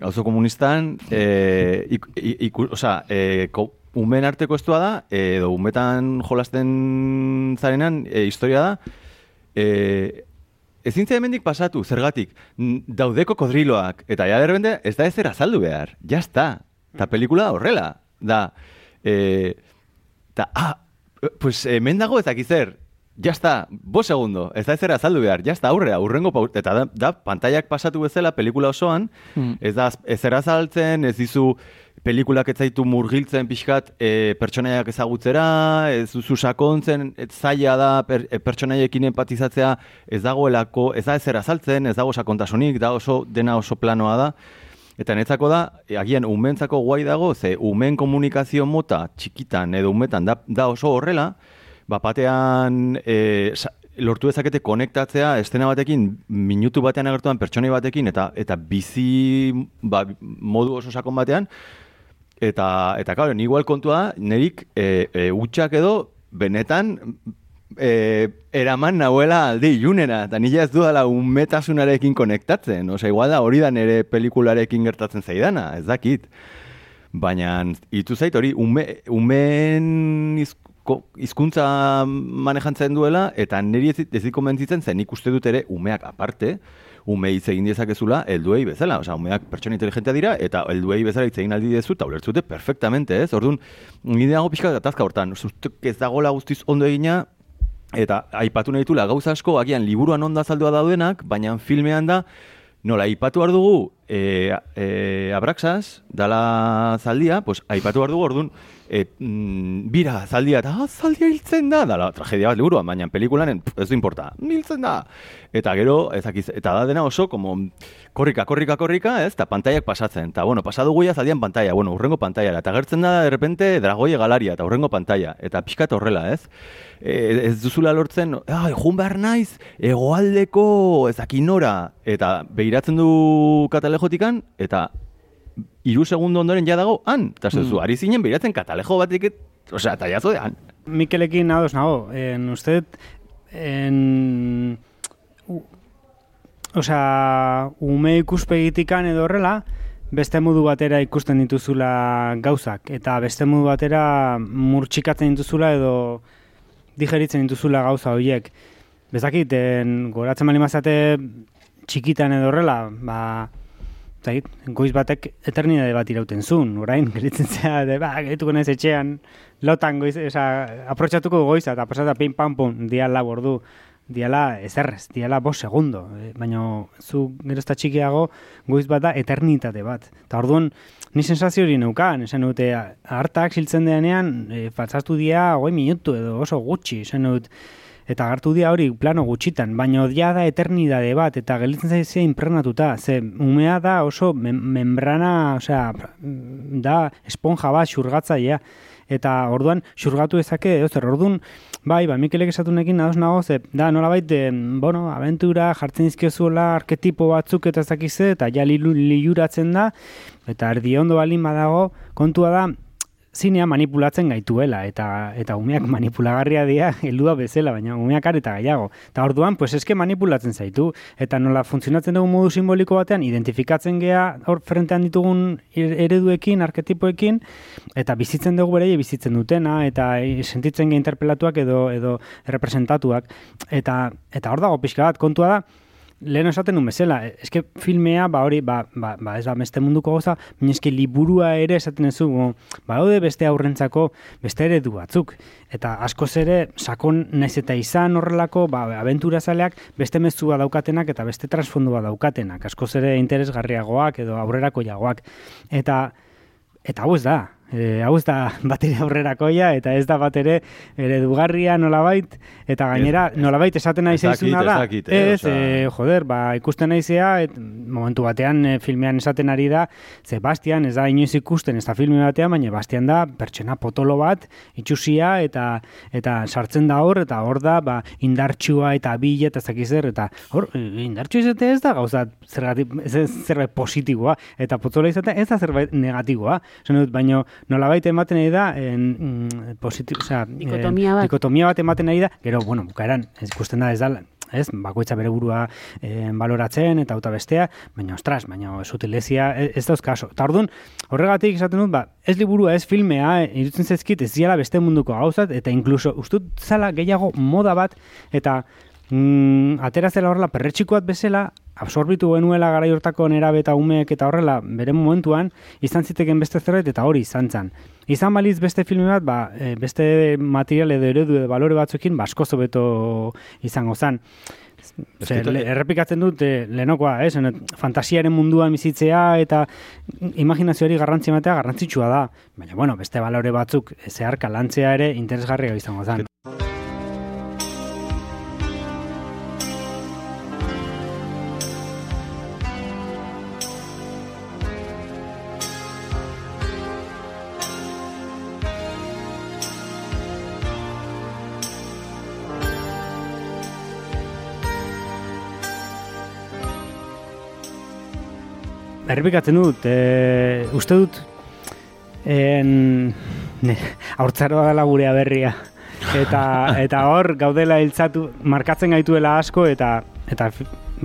Auzo komunistan, e, ik, ik, iku- osea, e, ko, umeen arteko estua da, edo umetan jolasten zarenan e, historia da, e, ezin hemendik pasatu, zergatik, n- daude kokodriloak, eta ja derbende ez da ezer azaldu behar, ja está. Ta pelikula horrela, da, e, ta, ah, pues hemen dago ez dakiz zer, ja está, bo segundo, ez da ezer azaldu behar, ja está, aurrera, urrengo pau, eta da, da pantaiak pasatu bezala pelikula osoan, Mm. ez da ezer azaltzen, ez dizu pelikulak ez zaitu murgiltzen pixkat e, pertsonaiak ezagutzera, ez duzu sakontzen, ez zaila da per, e, pertsonaiekin empatizatzea, ez dagoelako, ez da ezer azaltzen, ez dago sakontasunik, da oso dena oso planoa da. Eta netzako da, e, agian umentzako guai dago, ze umen komunikazio mota txikitan edo umetan da, da oso horrela, bapatean e, lortu dezakete konektatzea estena batekin, minutu batean agertuan pertsonai batekin, eta eta bizi ba, modu oso sakon batean, eta, eta claro, ni igual kontua nerik e, e, utxak edo benetan e, eraman nahuela alde ilunera, eta nila ez dudala unmetasunarekin konektatzen. Osea, igual da hori da nere pelikularekin gertatzen zaidana, ez dakit. Baina, itu zait hori, ume, umen izko, hizkuntza manejantzen duela, eta niri ez, ez dit konbentzitzen zen, nik uste dut ere umeak aparte, ume hitz egin dezakezula helduei bezala. Osea, umeak pertsona inteligentea dira, eta helduei bezala hitz egin aldi dezu, eta ulertzute perfectamente, ez? Orduan, nire dago pixka atazka hortan, uste ez dagoela guztiz ondo egina, Eta aipatu nahi ditula gauza asko, agian liburuan onda azaldua daudenak, baina filmean da, nola aipatu behar dugu e, e, Abraxas, dala zaldia, pues aipatu behar dugu orduan, e, mm, bira zaldia, eta ah, zaldia hiltzen da, dala tragedia bat liburuan, baina pelikulanen pff, ez du importa, hiltzen da. Eta gero, ezakiz, eta da dena oso, como, korrika, korrika, korrika, ez, eta pantaiak pasatzen. Eta, bueno, pasadu guia zaldian pantalla, bueno, urrengo pantaiara, eta gertzen da, de repente, dragoie galaria, eta urrengo pantalla, eta pixkat horrela, ez? E, ez duzula lortzen, ah, jun behar naiz, egoaldeko ezakinora, eta behiratzen du katalejotikan, eta hiru segundo ondoren ja dago han, eta mm. ari zinen behiratzen katalejo batik, osea, eta jazo de han. Mikelekin ados nago, en usted en u, osea, ume ikuspegitikan edo horrela, beste modu batera ikusten dituzula gauzak, eta beste modu batera murtsikatzen dituzula edo digeritzen dituzula gauza horiek. Bezakit, en, goratzen bali mazate txikitan edo horrela, ba, zait, goiz batek eternidade bat irauten zuen, orain, geritzen zea, de, ba, gerituko naiz etxean, lotan goiz, oza, aprotxatuko goiza, eta pasata pin pam pum, dia lau ordu, diala ezerrez, diala bos segundo, e, baina zu gero ez da txikiago goiz bat da eternitate bat. Eta orduan, ni sensazio hori neukan, esan dute, hartak siltzen denean, e, faltzaztu dia, goi minutu edo oso gutxi, esan dut, eta hartu dia hori plano gutxitan, baina ja da eternidade bat, eta gelditzen zaizia impregnatuta, ze umea da oso mem membrana, osea, da esponja bat, xurgatzailea, eta orduan xurgatu dezake, edo zer, orduan, bai, ba, Mikelek esatu nekin nagoz nago, ze, da, nolabait, de, bueno, aventura, jartzen dizkiozuela, arketipo batzuk eta ez dakize, eta ja liuratzen da, eta erdi ondo balin badago, kontua da, zinea manipulatzen gaituela eta eta umeak manipulagarria dira heldua bezala, baina umeak are eta gehiago. Eta orduan, pues eske manipulatzen zaitu eta nola funtzionatzen dugu modu simboliko batean identifikatzen gea hor frentean ditugun er- ereduekin, arketipoekin eta bizitzen dugu beraiek bizitzen dutena eta eh, sentitzen ge interpelatuak edo edo representatuak eta eta hor dago pixka bat kontua da lehen esaten nuen bezala, eske filmea, ba hori, ba, ba, ba ez da beste munduko goza, baina eske liburua ere esaten ez dugu, ba daude beste aurrentzako beste eredu batzuk. Eta askoz ere, sakon naiz eta izan horrelako, ba, abenturazaleak beste mezua daukatenak eta beste transfondua daukatenak, askoz ere interesgarriagoak edo aurrerako jagoak. Eta, eta hau ez da, e, hau ez da bat ere aurrerakoia, eta ez da bat ere eredugarria nolabait, eta gainera nolabait esaten nahi zaizuna da, ez dakit, eh, ez, e, joder, ba, ikusten naizea, et, momentu batean e, filmean esaten ari da, ze Bastian ez da inoiz ikusten ez da filme batean, baina Bastian da pertsona potolo bat, itxusia, eta eta sartzen da hor, eta hor da, ba, indartsua eta bile, eta ez dakiz zer, eta hor, e, indartsu izatea ez da gauza zergatik, ez zerbait positiboa, eta potolo izatea ez da zerbait negatiboa, Esan dut, baino nolabait ematen nahi da, en, mm, positibo, osea, Dikotomia bat. dikotomia bat ematen nahi da, gero, bueno, bukaeran, ikusten da ez da, ez? Bakoitza bere burua e, baloratzen eta auta bestea, baina ostras, baina sutilezia ez, ez dauz kaso. Eta orduan, horregatik esaten dut, ba, ez liburua, ez filmea, e, irutzen zaizkit ez ziala beste munduko gauzat, eta inkluso, ustut zala gehiago moda bat, eta mm, atera zela horrela perretxikoat bezala, absorbitu genuela gara hortako nerabe eta umeek eta horrela bere momentuan, izan ziteken beste zerbait eta hori izan zan. Izan baliz beste filme bat, ba, e, beste material edo eredu edo balore batzuekin basko zobeto izango zan. Ze, Eskito- le, errepikatzen dut e, lehenokoa, ez? Honet, fantasiaren munduan bizitzea eta imaginazioari garrantzi ematea garrantzitsua da. Baina, bueno, beste balore batzuk zeharka lantzea ere interesgarria izango zen. Errepikatzen dut, e, uste dut, en, ne, haurtzaroa dela gurea berria. Eta, eta hor gaudela hiltzatu, markatzen gaituela asko, eta, eta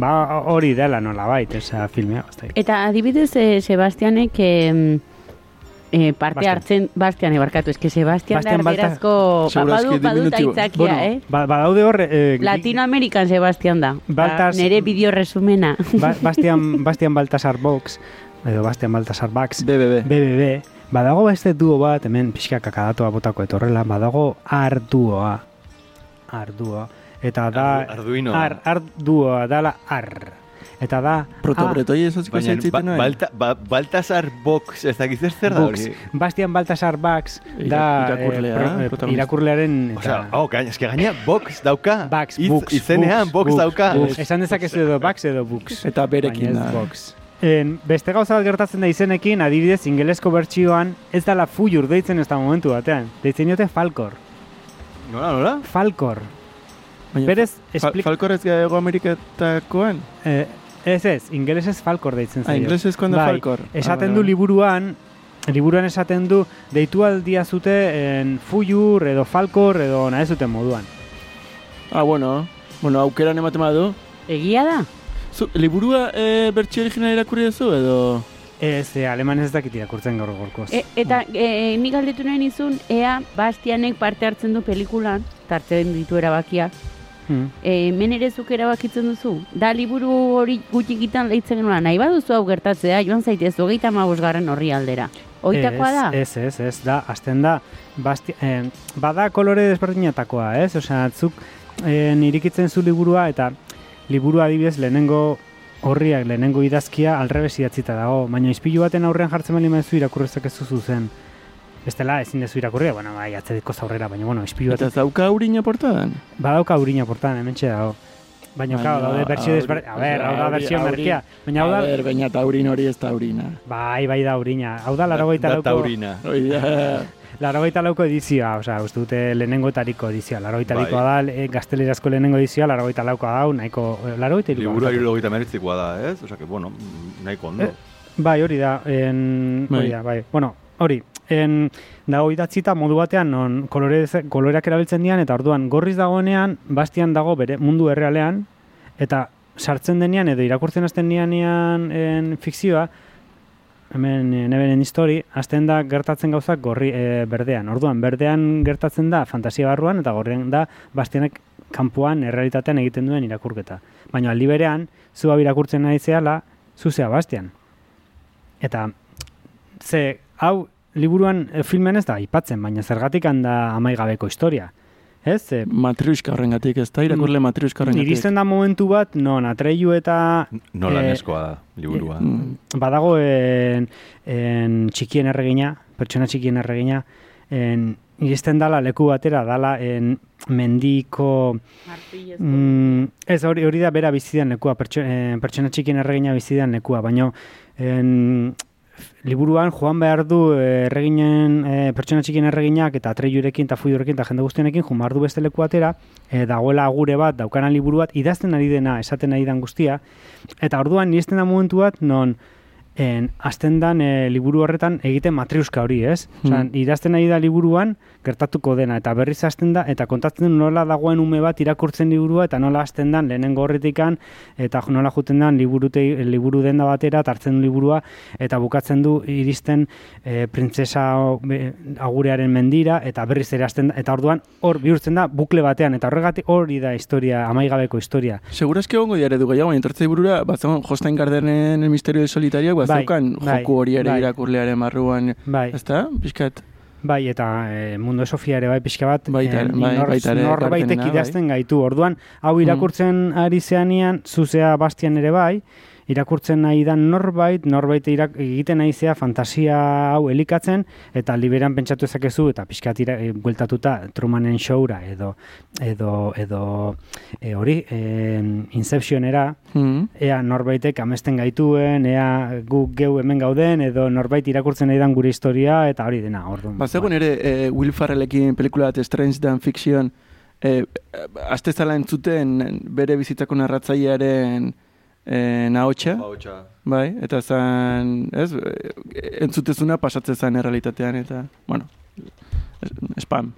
ba, hori dela nola bait, esa filmea. dakit. Eta adibidez, eh, Sebastianek eh, eh, parte Bastian. hartzen, Bastian ebarkatu, eske Sebastian, Bastian da erderazko, ba, badu, badu taitzakia, Bueno, eh? ba, badaude hor... Eh, Latinoamerikan Sebastian da. Baltas- Ba, nere bideo resumena. Ba, Bastian, Bastian Baltasar Box, edo Bastian Baltasar Bax, BBB. BBB, badago beste duo bat, hemen pixka kakadatua botako etorrela, badago arduoa. Arduoa. Eta da... Ardu- Arduino. Ar, arduoa, dala ar. Eta da... Protobretoi ez aziko Baina, zaitziten ba, nuen. balta, ba, Baltasar Box, ez dakiz ez zer da hori. Bastian Baltasar Ira- da irakurlea, eh, pro- eh, protagonista. irakurlearen Osea, oh, gaina, eske gaina Box dauka. Bax, Hitz- Bux, Izenean Box Bux, dauka. Bux. Esan dezakezu edo Bax edo Bux. Eta berekin ez da. Box. En, beste gauza bat gertatzen da izenekin, adibidez, ingelesko bertsioan, ez dala fujur deitzen ez da momentu batean. Deitzen diote Falcor. Nola, nola? Falcor. Baina Berez, esplik... Falcor ez Ego Ameriketakoan? Eh, ez ez, ingelesez Falcor deitzen Ah, zaio. inglesezkoan da Bai, Falcor. Esaten Ah, du liburuan, liburuan esaten du, deitu aldia zute en fujur edo Falcor edo nahi zuten moduan. Ah, bueno. Bueno, aukeran ematen badu. Egia da? Zu, liburua e, bertxio original irakurri duzu edo? Ez, e, aleman ez dakit irakurtzen gaur gorkoz. E, eta e, nik galdetu nahi nizun, ea Bastianek parte hartzen du pelikulan, tartzen ditu erabakiak. Hmm. E, ere zuk erabakitzen duzu. Da liburu hori gutxikitan lehitzen genuen, nahi baduzu hau gertatzea, joan zaitez, hogeita garren horri aldera. Oitakoa da? Ez, ez, ez, da, azten da, basti, eh, bada kolore desberdinatakoa, ez? Osea, zuk eh, irikitzen zu liburua eta liburua adibidez lehenengo horriak, lehenengo idazkia alrebes idatzita dago, baina izpilu baten aurrean jartzen bali maizu irakurrezak ez zuzen. Bestela, ezin dezu irakurria, bueno, bai, atzediko aurrera, baina, bueno, izpilu Eta baten, ez dauka urina portadan? badauka urina portan, hemen dago. Baina, claro, daude bertsio auri- desberdin, a ber, hau da bertsio auri- merkea, baina hau A da, ber, baina eta urin hori ez da urina. bai, bai da urina, hau da, larogeita Da lauko, taurina. Hoi da. Larogeita lauko edizioa, osea, uste dute lehenengotariko edizioa. Larogeita Bai. laukoa da, e, gaztelerazko lehenengo edizioa, larogeita laukoa da, nahiko, eh, larogeita irukoa. Liburua irurogeita meretzikoa da, ez? Osea, que, bueno, nahiko ondo. Eh, Bai, hori da, en, Bai. hori da, bai. Bueno, hori, en, dago idatzita modu batean, non kolore, koloreak erabiltzen dian, eta orduan gorriz dagoenean, bastian dago bere mundu errealean, eta sartzen denean, edo irakurtzen hasten dianean en, fikzioa, hemen neberen histori, hasten da gertatzen gauzak gorri e, berdean. Orduan, berdean gertatzen da fantasia barruan, eta gorrian da bastianek kanpoan errealitatean egiten duen irakurketa. Baina aldi berean, zu hau irakurtzen nahi zehala, zu zea bastian. Eta, ze, hau, liburuan, e, filmen ez da, aipatzen, baina zergatik handa amaigabeko historia. Ez? Ze, Matriuska horrengatik, ez da irakurle matriuska horrengatik. iristen da momentu bat, non atreiu eta Nola eh, neskoa da, liburua. Mm. badago en, en txikien erregina, pertsona txikien erregina, en, iristen dala leku batera, dala en mendiko... Mm, ez, hori, hori da bera bizidan lekua, pertso, eh, pertsona txikien erregina bizidan lekua, baino en, liburuan joan behar du eh, erreginen, eh, pertsona txikien erreginak eta atreiurekin eta fuiurekin eta jende guztionekin joan behar du beste leku batera, eh, dagoela agure bat, daukana liburu bat, idazten ari dena, esaten ari dan guztia, eta orduan niristen da momentu bat, non en, azten dan e, liburu horretan egiten matriuska hori, ez? Osa, Hmm. idazten ari da liburuan, gertatuko dena, eta berriz hasten da, eta kontatzen nola dagoen ume bat irakurtzen liburua, eta nola hasten dan lehenengo horretikan, eta nola juten dan liburute, liburu denda batera, eta hartzen du liburua, eta bukatzen du iristen e, printzesa agurearen mendira, eta berriz ere hasten eta orduan hor bihurtzen da bukle batean, eta horregatik hori da historia, amaigabeko historia. Segurazki egongo diare du gehiago, baina entortzei burura, batzen Hostain Gardenen El Misterio de Solitarioak, Bai, bazeukan bai, joku hori ere bai. irakurlearen barruan, Bai. ezta? Piskat. Bai, eta e, mundu Sofia ere bai pixka bat, Baita eh, bai, nor- baita norbaitek bai. idazten gaitu. Orduan, hau irakurtzen ari zeanian, zuzea bastian ere bai, irakurtzen nahi da norbait, norbait irak, egiten nahi zea fantasia hau elikatzen, eta liberan pentsatu ezakezu, eta pixkat ira, e, bueltatuta Trumanen showra, edo, edo, edo e, hori, e, Inceptionera, Mm. ea norbaitek amesten gaituen, ea guk geu hemen gauden, edo norbait irakurtzen nahi dan gure historia, eta hori dena, orduan. Bazegoen ere e, Will Ferrellekin pelikula bat Strange Than Fiction, e, azte zala entzuten bere bizitzako narratzailearen e, nahotxa, bai, eta zan, ez, entzutezuna pasatzen zen errealitatean, eta, bueno, spam.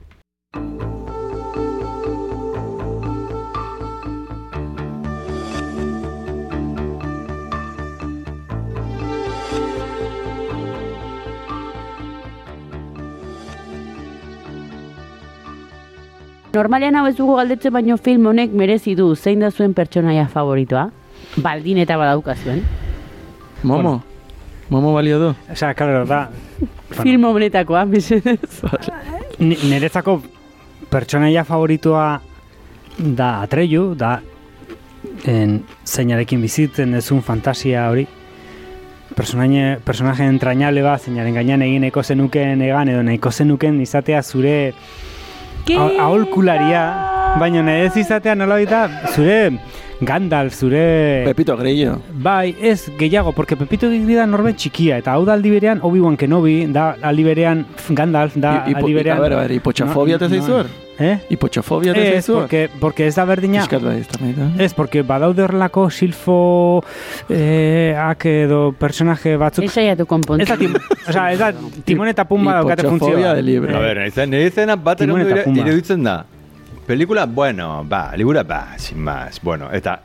Normalean hau ez dugu galdetzen baino film honek merezi du zein da zuen pertsonaia favoritoa? Baldin eta badaukazuen. Momo, Momo balio du. Osea, claro, da, Film honetakoa, mesedez. Ni- Niretzako pertsonaia favoritoa da Atreyu, da en, zeinarekin bizitzen dezun fantasia hori. Personaje, personaje entrañable bat, zeinaren gainean egineko zenuken egan, edo nahiko zenuken izatea zure a- aholkularia, baina nahi ez izatea nola da, zure Gandalf, zure... Pepito Grillo. Bai, ez gehiago, porque Pepito Grillo da norbait txikia, eta hau da aldi berean Obi-Wan Kenobi, da aldi berean Gandalf, da I- ipo- aldi berean... a ber, a ber, hipotxafobia te zaizu hor? Eh? Hipotxafobia te Ez, zaizu hor? porque, porque ez da berdina... Piskat bai, ez da. Ez, porque badaude horrelako silfo eh, ak edo personaje batzuk... Ez saiatu konpontzen. Ez da, tim, o sea, ez da timon eta pumba daukate funtzioa. A ver, izan, nire izena bat iruditzen da. Pelikula, bueno, ba, libura, ba, sin más, bueno, eta,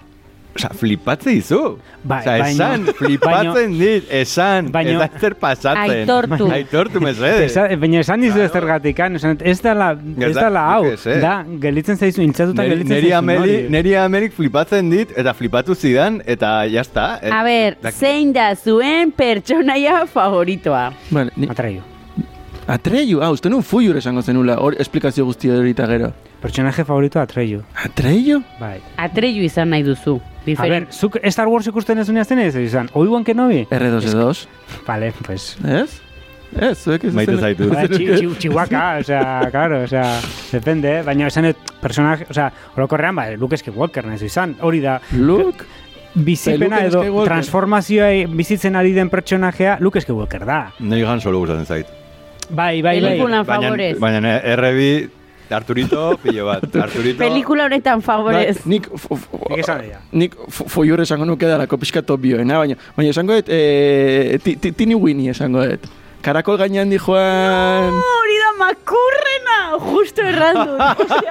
Osa, flipatze dizu. Bai, Osa, baino- esan, flipatzen dit, esan, Baino- ez da zer pasatzen. Aitortu. Aitortu, mesedez. Esa, baina esan dizu ez zergatik, ez dala, ez da- dala hau, eh. da, gelitzen zaizu, intzatuta Neri, gelitzen neri, zaizu ameli, neri Amerik flipatzen dit, eta flipatu zidan, eta jazta. A ber, zein da zuen pertsonaia favoritoa? Vale, ni... Atreio. Atreyu, ah, uste nun fuiur esango zenula, hor esplikazio guzti hori eta gero. Personaje favorito Atreio. Atreyu? Bai. Atreyu izan nahi duzu. A Diferent. ver, zuk Star Wars ikusten ez uneazten ez izan, Obi-Wan Kenobi? R2-D2. Vale, pues... Ez? Ez, zuek ez Maite zaitu. Ba, chi, chi, chihuahua, o sea, claro, o sea, depende, eh? baina esan et personaje, o sea, orokorrean, ba, Luke Skywalker nahizu izan, hori da, Luke? bizipena Bai, edo transformazioa bizitzen ari den pertsonajea Luke Skywalker da. Neri Han Solo gustatzen zait. Bai, bai, bai. Pelikulan Baina, favorez. baina errebi, Arturito, pilo bat. Arturito, Pelikula honetan favorez. Bai, nik, Nik esan dira. nik fo- foiur esango nuke dalako pixka topioena, baina, baina esango dut, e, ti- ti- tini Winnie esango dut. Karakol gainean di joan... Hori da makurrena! Justo errandu.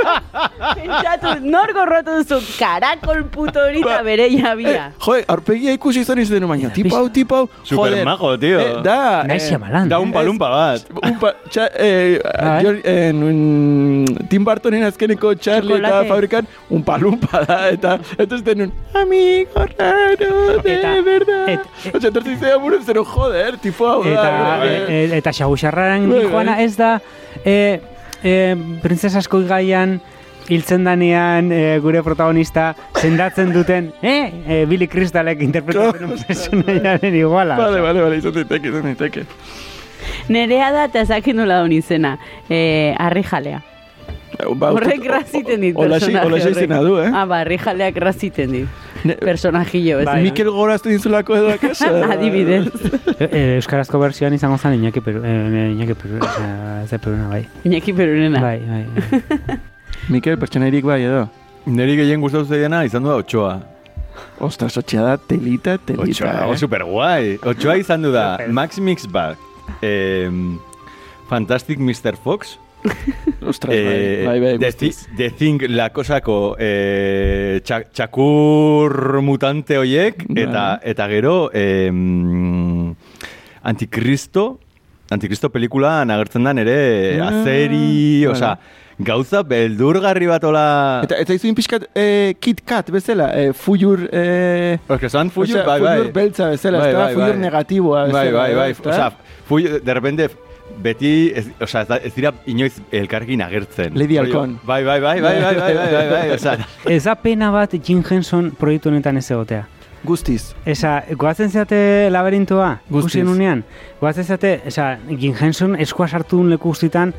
Pentsatu, nor gorrotu duzu karakol puto hori eta bere jabia. Joe, aurpegia ikusi izan izan baina, tipo hau, tipo hau, Super majo, tío. Eh, da, eh, da un palumpa bat. un pa, txa, eh, Bai. Jor- en, un, Tim Burtonen azkeneko Charlie eta Chocolate. fabrikan un palumpa da, eta eta ez denun, amigo raro, de Eta- verdad. et- et- Osea, entortzen zera buruz, zero, joder, tipo hau Eta, da. e, e, eta xagusarraren Bai, bai. joana ez da, e, e, princesa asko gaian, hiltzen danean e, gure protagonista sendatzen duten, eh? E, Billy Crystalek interpretatzen personaiaren iguala. Vale, vale, vale, izan daiteke, izan daiteke. Nerea da eta ezakin nola duen izena. Eh, arri jalea. Ba, Horrek graziten dit personaje horrek. izena du, eh? Ah, ba, arri jaleak graziten dit. Personajillo, ez. Bai. Mikel gorazten dizulako edo akasa. Adibidez. E, e, euskarazko versioan izango zen Iñaki Peru, e, Iñaki Peru, ez da Peruna, bai. Iñaki perunena. Bai, bai. Mikel pertsonairik bai edo. Neri gehien gustatu zeiena izan du da otxoa. Ostras, otxea da, telita, telita. Otxoa, eh? dago super guai. Otxoa izan du da, Max Mixbach, eh, Fantastic Mr. Fox, Ostras, eh, bai, bai, bai, The, The Thing lakosako eh, txa- txakur mutante hoiek, eta, eta gero eh, Antikristo, Antikristo pelikulan agertzen dan ere Ah, azeri, vale. osea, gauza beldurgarri bat ola... Eta, eta izuin pixkat eh, Kit Kat bezala, eh, fuyur... Eh, que son fuyur, bai, bai. fuyur beltza bezala, Bai, da, bai, fuyur bai. negatiboa bezala. Bai, bai, bai. ezta? Osea, fui, de repente, beti, ez, osea, ez, da, ez dira inoiz elkarrekin agertzen. Lady Rollo, Halcón. Bai, bai, bai, bai, bai, bai, bai, bai, bai, osea, Ez da pena bat Jim Henson proiektu honetan ez egotea. Guztiz. Esa, goatzen zeate laberintoa, Guztiz. unean. Goatzen zeate, esa, Jim Henson eskua sartu duen leku guztietan,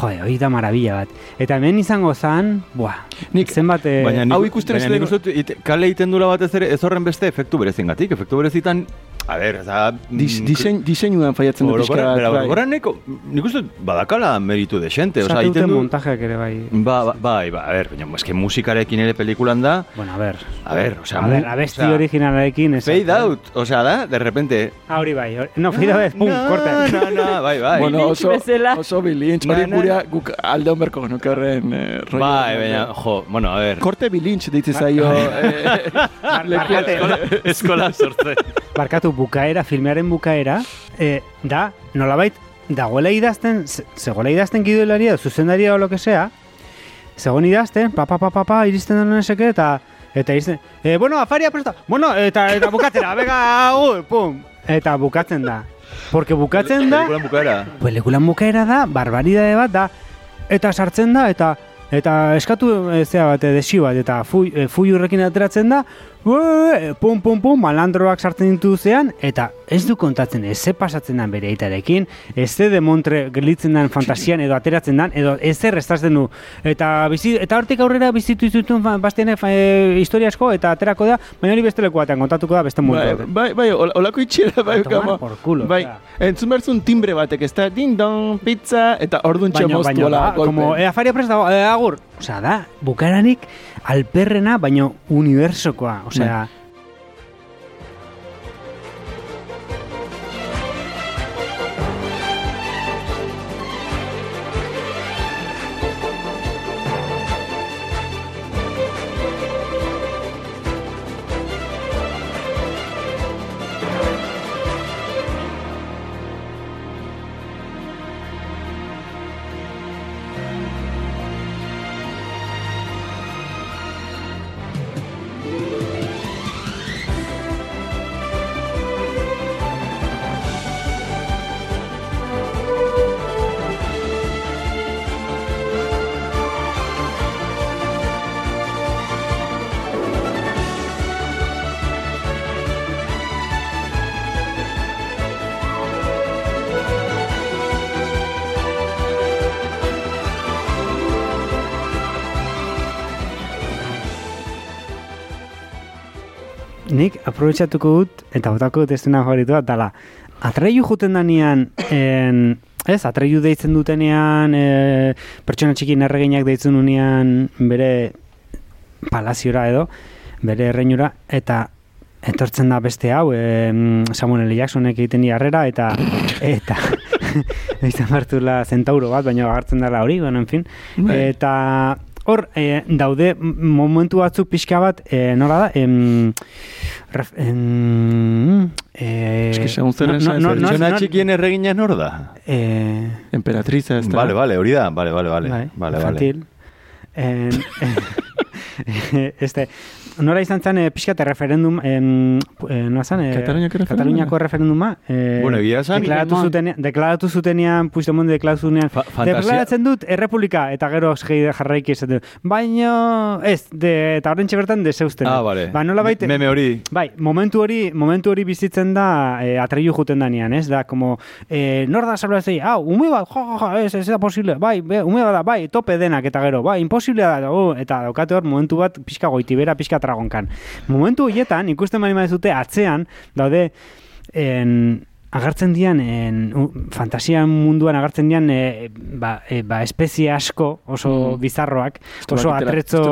jode, hori da marabila bat. Eta hemen izango zan, buah, Nik- zenbat... eh, Baina nik, hau ikusten ez nik dut- dut ite- kale egiten dula batez ere ez horren beste efektu berezingatik. Efektu berezitan, a ber, ez da... Dis, mm, disein, diseinuan faiatzen du pixka bat. bera, bai. orokorra neko, nik uste dut badakala meritu desente. Osea, Osea, dute du... montajeak ere bai. Ba, ba, bai, ba, a ber, baina, eske musikarekin ere pelikulan da, Bueno, a ver. a ber, osea, A ver, mu- abesti osea, originalarekin... ez- Fade out, osea da, de repente... Ah, hori bai. No, fade out, pum, no, korte. No, no, bai, bai. Bueno, Lynch oso, oso bilintz, hori gurea guk alde honberko genuke horren eh, rollo. Bai, baina, jo, bueno, a ver. Korte bilintz deitze zaio. eh, Barkate, Eskola sortze. barkatu bukaera, filmearen bukaera, eh, da, nolabait, dagoela idazten, ze- zegoela idazten gidoelaria, zuzendaria o lo que sea, zegoen idazten, pa, pa, pa, pa, pa, iristen den eseke, eta, eta iristen, eh, bueno, afaria presta, bueno, eta, eta bukatzera, bega, agur, pum, eta bukatzen da. Porque bukatzen da, Pelikulan bukaera. pelikulan bukaera da, barbaridade bat da, eta sartzen da, eta eta eskatu e, zea bat, e, desio bat, eta fui, e, ateratzen da, ue, pum, pum, pum, malandroak sartzen ditu zean, eta ez du kontatzen, ez ze pasatzen den bere aitarekin, ez ze demontre gelitzen den fantasian, edo ateratzen den, edo ez zer estazten du. Eta, bizi, eta hortik aurrera bizitu izutun bastiene e, historia asko, eta aterako da, baina hori beste leku batean kontatuko da beste mundu Bai, batean. bai, bai, ol- olako itxiera, bai, kama. por culo, bai, entzun behar zuen timbre batek, ez da, din don, pizza, eta orduan Baina, txemoztu baina, ala, da, como, e, afaria prest dago, e, alperrena, baino unibertsokoa, osea... nik aprobetxatuko dut, eta botako dut estena favoritua, dala, atreiu juten danean, en, ez, atreiu deitzen dutenean, e, pertsona txikin erreginak deitzen unean bere palaziora edo, bere erreinura, eta etortzen da beste hau, e, Samuel L. Jacksonek egiten di harrera, eta, eta, izan hartula zentauro bat, baina agartzen dela hori, bueno, en fin, Bai. eta hor e, daude momentu batzuk pixka bat, e, nola da, em, ref, em, e, Eske segun zer esan, no, no, no, txikien erregina nor da? eh, Emperatriza, ez da. Vale, vale, hori da, vale, vale, vale. vale, vale. infantil. En, este, nora izan zen, eh, pixka eta referendum, em, eh, nola zen? Eh, Kataluniako referenduma? Kataluniako referenduma. Eh, Bueno, egia esan- deklaratu, zuten, deklaratu zutenean, Puigdemont deklaratu zutenean, Fa- fantasia- deklaratzen dut errepublika, eta gero segi jarraiki esaten dut. Baina, ez, de, eta horrentxe bertan deseusten. Ah, vale. Ba, nola baita, Meme hori. Bai, momentu hori, momentu hori bizitzen da eh, atreiu juten danean, ez? Da, como, eh, nor da salbatzei, ah, ume bat, jo, jo, jo, ez, ez da posible, bai, be, ume bat da, bai, tope denak, eta gero, bai, imposible da, oh, eta daukate hor momentu bat pixka goitibera, pixka tragonkan. Momentu horietan, ikusten bali dute atzean, daude, en, agertzen dian, en, u- fantasia munduan agertzen dian, e, ba, e, ba, espezie asko, oso Mm. bizarroak, oso atretzo,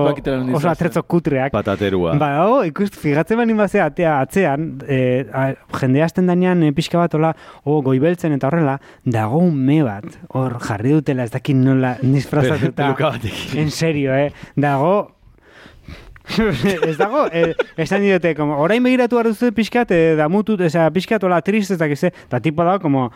oso atretzo kutreak. Pataterua. Ba, oh, ikust, figatzen bani bazea atea atzean, e, a, jendea hasten danean e, pixka bat, hola, oh, goibeltzen eta horrela, dago ume bat, hor jarri dutela, ez dakit nola batekin. En serio, eh? Dago... ez dago, eh, esan diote, como, orain begiratu behar duzu pixkat, eh, damutut, eza, pixkat, hola, trist, ez eta tipo dago, como,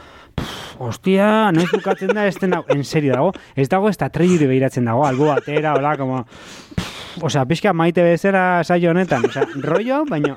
hostia, noiz bukatzen da, ez den dago, en serio dago, ez dago, ez da traileri begiratzen dago, albo batera, hola, como, pff, osea, pixka maite bezera saio honetan, osea, rollo, baina,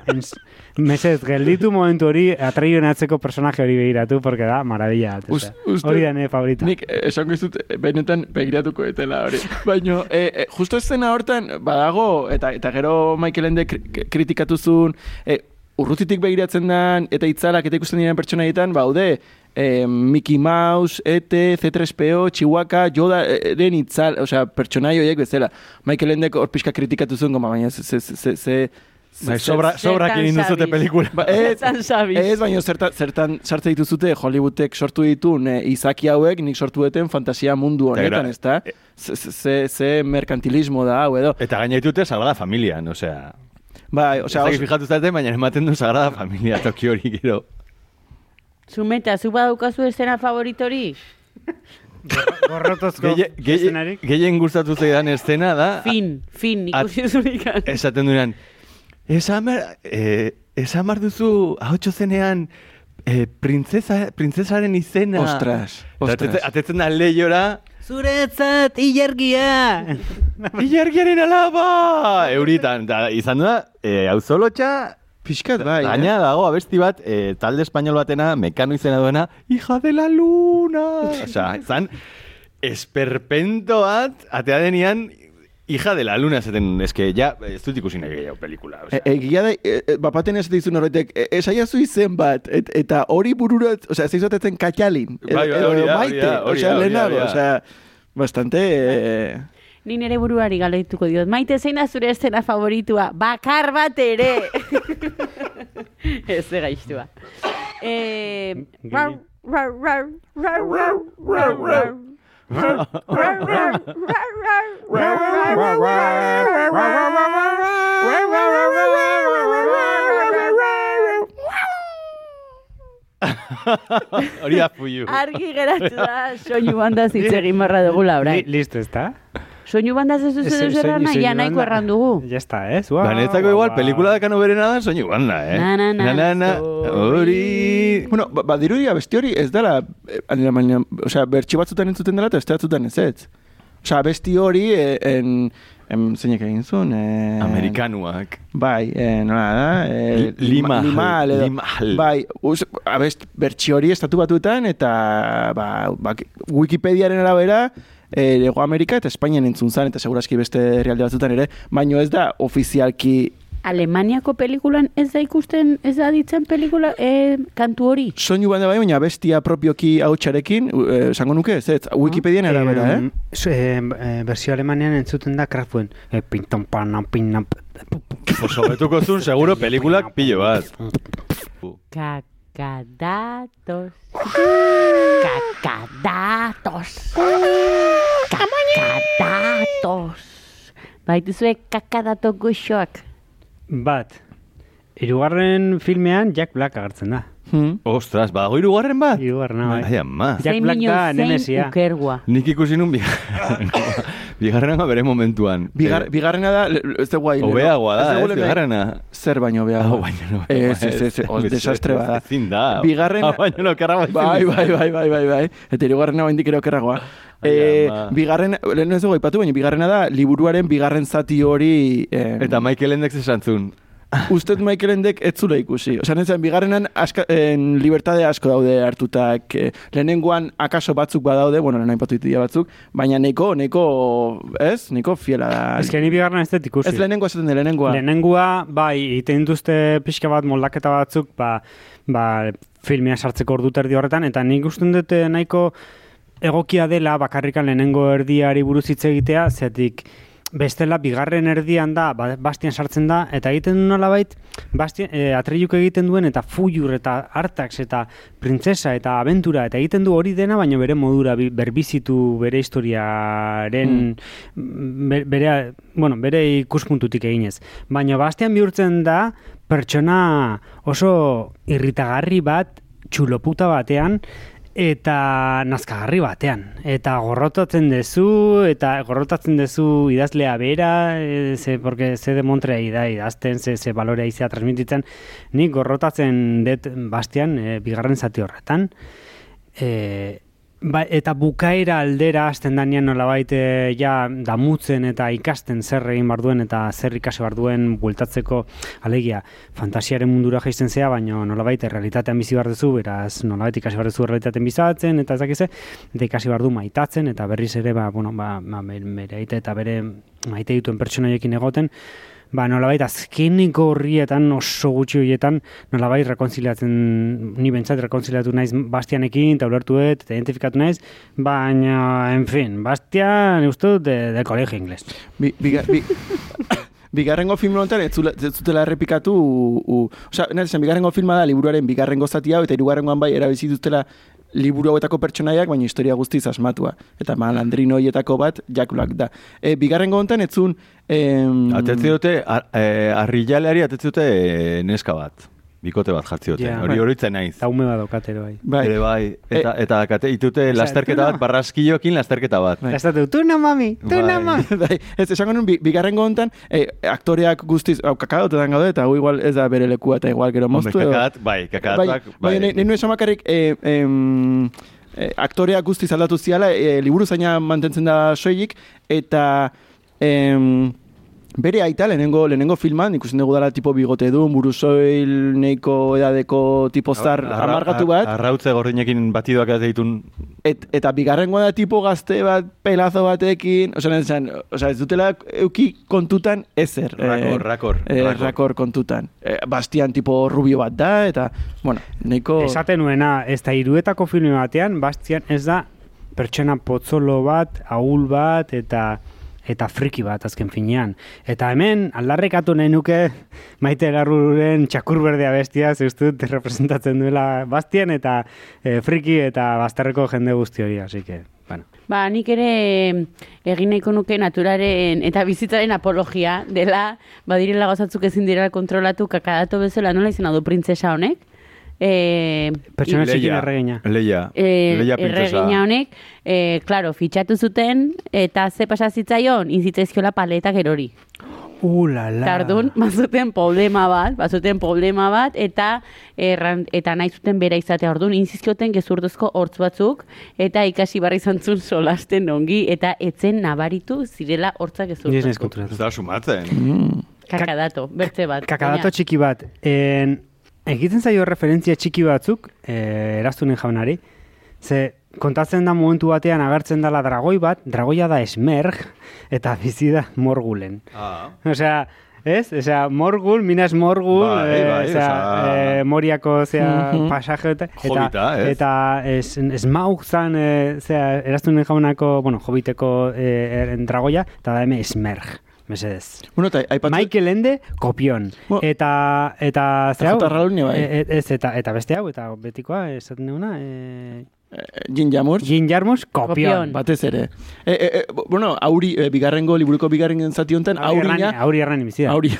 mesez, gelditu momentu hori, atraioen atzeko personaje hori begiratu, porque da, maravilla, bat, Us- uste- hori da nire favorita. Nik eh, esango izut eh, benetan begiratuko etela hori. Baina, e, e, justo eszena hortan badago, eta eta gero Michael Ende kri- kritikatu zuen, e, urrutitik begiratzen dan, eta itzalak eta ikusten diren pertsonaietan, baude, e, Mickey Mouse, ET, C3PO, Chihuahua, Yoda, e, den itzal, osea, pertsonai horiek bezala. Michael Endek hor pixka kritikatu zuen, goma, baina ze, ze, ze, ze, Bai, sobra, sobra Zertan egin duzute pelikula. Ba, ez, ez, baina zertan, zertan sartze dituzute Hollywoodek sortu ditun e, izaki hauek nik sortu duten fantasia mundu Eta honetan, gero, ezta? Ze, ze, ze merkantilismo da hau edo. Eta gainatute Sagrada Familian, osea... Bai, Osea, oso, fijatu zaten, baina ematen du Sagrada Familia toki hori gero. Zumeta, zu badaukazu escena favoritori? Gorrotozko eszenarik. Gehien gustatu zaidan estena da... Fin, fin, ikusi zurikan. Esaten duenan, esan behar, eh, esan behar duzu, ahotxo zenean, eh, printzesa, printzesaren izena. Ostras, ostras. Atetzen da lehiora, Zuretzat, ilargia! ilargiaren alaba! Euritan, da, izan da, eh, auzolotxa, pixkat bai, eh? Gaina dago abesti bat, eh, talde espainol batena, mekano izena duena, hija de la luna! Osea, izan, esperpento bat, atea denian, hija de la luna, zaten, eske, ja, ez dut ikusi nahi gehiago pelikula. E, Osea. egia da, e, e, bapaten ez dizun horretek, e, esaiazu izen bat, et, eta hori bururat, osea, zeizatetzen katxalin. edo- Bai, bai, hori da, hori da, hori da, hori da, lehenago, hori da. osea, bastante... E, Ni nere buruari galeituko diot. Maite zein da zure estena favoritua? Bakar bat ere! Ez ze gaiztua. Eh, rau, rau, rau, rau, rau, rau, rau. Hori da fuiu. Argi geratu da, soinu bandaz hitz egin barra dugula orain. listo, ezta? Soinu bandaz ez duzu deus erran, ja nahiko erran dugu. Ya está, ez? Ua, Banetzako igual, pelikula dakano berena da, soinu banda, eh? Na, na, na, na, na, hori... bueno, ba, badirudia besti hori ez dela, eh, anila, baina, osea, bertsi batzutan entzuten dela eta beste batzutan ez ez. Osea, besti hori, eh, en, en, zeinek egin zuen? Eh, Amerikanuak. Bai, eh, nola da? Eh, Lima- Limal, edo. Limal. Bai, us, abest, bertsi hori estatu batuetan, eta ba, ba, Wikipediaren arabera, eh, Ego Amerika eta Espainian entzun zan, eta seguraski beste herrialde batzutan ere, baino ez da ofizialki Alemaniako pelikulan ez da ikusten, ez da ditzen pelikula, eh, kantu hori. soinu banda bai, baina bestia propioki hautsarekin, eh, esango nuke, ez, ez, Wikipedian arabera, eh? Eh, versio alemanean entzuten da Kraftwerk. Eh, pinton panan pinan... Pues hobetuko zuen, seguro, pelikulak pilo bat. Kakadatos. Kakadatos. Kakadatos. Baituzue kakadato goxoak. Bat. Hirugarren filmean Jack Black agertzen da. Hmm. Ostras, badago hirugarren bat? Hirugarrena, bai. Ai, ama. Jack Black da Nemesia. ukergua. Nik ikusi nun bigarrena. bere momentuan. Bigar, Eh, bigarrena da, ez dugu guai. Hobeagoa da, Ez ez, lehen- bigarrena. Zer baino Hau hobeago. baino no. Ez, ez, ez, os, desastre bada. Ezin da. Bigarrena- Hau baino no, kerra Bai, bai, bai, bai, bai, bai. Eta hirugarrena baindik ere okerragoa. Ai, Eh, bigarren, lehen ez dugu aipatu, baina bigarrena da, liburuaren bigarren zati hori... Eh, Eta Michael Endek esan zuen. Usted Michael Endek ez zula ikusi. Osa, netzen, bigarrenan aska, en, libertade asko daude hartutak. Eh, lehenengoan akaso batzuk badaude, bueno, lehen aipatu ditu dira batzuk, baina neko, neko, ez? Neko fiela da. Ez que ni bigarren ez dut ikusi. Ez lehenengoa esaten da, lehenengoa. Lehenengua, bai, egiten dituzte pixka bat moldaketa batzuk, ba, ba, filmea sartzeko ordu terdi horretan, eta nik usten dut eh, nahiko egokia dela bakarrikan lehenengo erdiari buruz hitz egitea, zetik bestela bigarren erdian da, ba- Bastian sartzen da, eta egiten du nolabait, Bastian, e, atreiluk egiten duen, eta fujur, eta artax, eta printzesa, eta abentura, eta egiten du hori dena, baina bere modura bi- berbizitu bere historiaren, be- bere, bueno, bere ikuspuntutik eginez. Baina Bastian bihurtzen da, pertsona oso irritagarri bat, txuloputa batean, eta nazkagarri batean. Eta gorrotatzen dezu, eta gorrotatzen dezu idazlea bera, e, ze, porque ze de Montrea da idazten, ze, ze balorea izea transmititzen, nik gorrotatzen dut bastian, e, bigarren zati horretan. E, ba, eta bukaera aldera hasten danean nolabait e, ja damutzen eta ikasten zer egin bar duen eta zer ikasi bar duen bueltatzeko alegia fantasiaren mundura jaisten zea, baina nolabait realitatean bizi bar duzu, beraz nolabait ikasi bar duzu realitatean bizatzen eta ez dakize, eta ikasi bar du maitatzen eta berriz ere ba, bueno, ba, ba, bere eta bere maite dituen pertsonaiekin egoten, ba, nolabait azkeniko horrietan oso gutxi horietan nolabait rekonziliatzen, ni bentsat rekonziliatu naiz Bastianekin, eta ulertu dut, eta identifikatu naiz, baina, en fin, Bastian, uste dut, de, de colegio ingles. Bi, biga, bi, bigarrengo film honetan ez, zutela errepikatu, u, u, osea, bigarrengo filma da liburuaren bigarrengo zati hau, eta hirugarrengoan bai erabizi dutela liburu hauetako pertsonaiak, baina historia guztiz asmatua. Eta malandrino hoietako bat, jakulak da. E, bigarrengo honetan ez zuen... Em, Atetzi dute, ar, e, arrilaleari atetzi dute e, neska bat. Bikote bat jartzi dute. Ja. Hori horitzen naiz. Eta ume bat daukatero bai. bai, Ere bai, eta, eta kate, itute lasterketa bat, barraskillokin lasterketa bat. Bai. Estatu, tu na mami, tu na Bai. mami. bai, ez esango nun, bi- bigarrengo honetan, e, aktoreak guztiz, hau kakadotetan gaude, eta hau igual ez da bere lekua, eta igual gero Hombre, moztu edo. kakadat, bai, kakadatak, bai, bai, nahi nuen esan bakarrik, e, em, e, aktoreak guztiz aldatu ziala, e, liburu zaina mantentzen da soilik, eta em, bere aita lehenengo, lehenengo filman, ikusten dugu dela tipo bigote du, buruzoil neiko edadeko tipo zar Arra- amargatu ar- bat, Arrautze gordinekin batidoak ez ditun et, eta bigarrengoa da tipo gazte bat, pelazo batekin, osea, nahi esan, osea, ez dutela euki kontutan ezer. Rakor, rakor, eh, rakor. rakor kontutan. Eh, Bastian tipo rubio bat da, eta, bueno, nahiko... Esaten nuena, ez da iruetako filme batean, Bastian ez da pertsona potzolo bat, ahul bat, eta eta friki bat azken finean. Eta hemen, aldarrekatu nahi nuke maite larruren txakur berdea bestia, zeustut representatzen duela Bastian, eta eh, friki eta bazterreko jende guzti hori, así que, bueno. Ba, nik ere egin nahiko nuke naturaren eta bizitzaren apologia dela, badirela gauzatzuk ezin direla kontrolatu kakadato bezala nola izena du printzesa honek. E, Pertsona txikin erregina. Leia, e, Leia erregina honek, e, claro, fitxatu zuten, eta ze pasa zitzaion, inzitzaizkiola paletak erori. Uh, la, la. Tardun, bazuten problema bat, bazuten problema bat, eta erran, eta nahi zuten bera izatea orduan, inzizkioten gezurduzko hortz batzuk, eta ikasi barri zantzun solasten ongi, eta etzen nabaritu zirela hortzak gezurduzko. Ez da sumatzen. Mm. Kakadato, bertze bat. Kakadato txiki bat. En, egiten zaio referentzia txiki batzuk, e, eraztunen jaunari, ze kontatzen da momentu batean agertzen dela dragoi bat, dragoia da esmerg, eta bizi da morgulen. Ah. Osea, ez? Osea, morgul, minas morgul, Bai, eh, bai, osea, osea- eh, moriako zea Mhm. pasaje eta, ez? eta es, esmaug zan, eh, zea, eraztunen jaunako, bueno, hobiteko eh, eren dragoia, eta da hemen esmerg. Mesedez. Bueno, eta aipatu... Michael Ende, kopion. Bo- eta, eta, ze hau? Bai. E- e- ez, eta, eta beste hau, eta betikoa, esaten duguna, e, Eh, Jin Jamur, Jin Jarmus, kopion. Kopion. batez ere. E, e, e, bueno, auri, e, bigarrengo, liburuko bigarren zati honetan, aurina... Auri erran bizida. Auri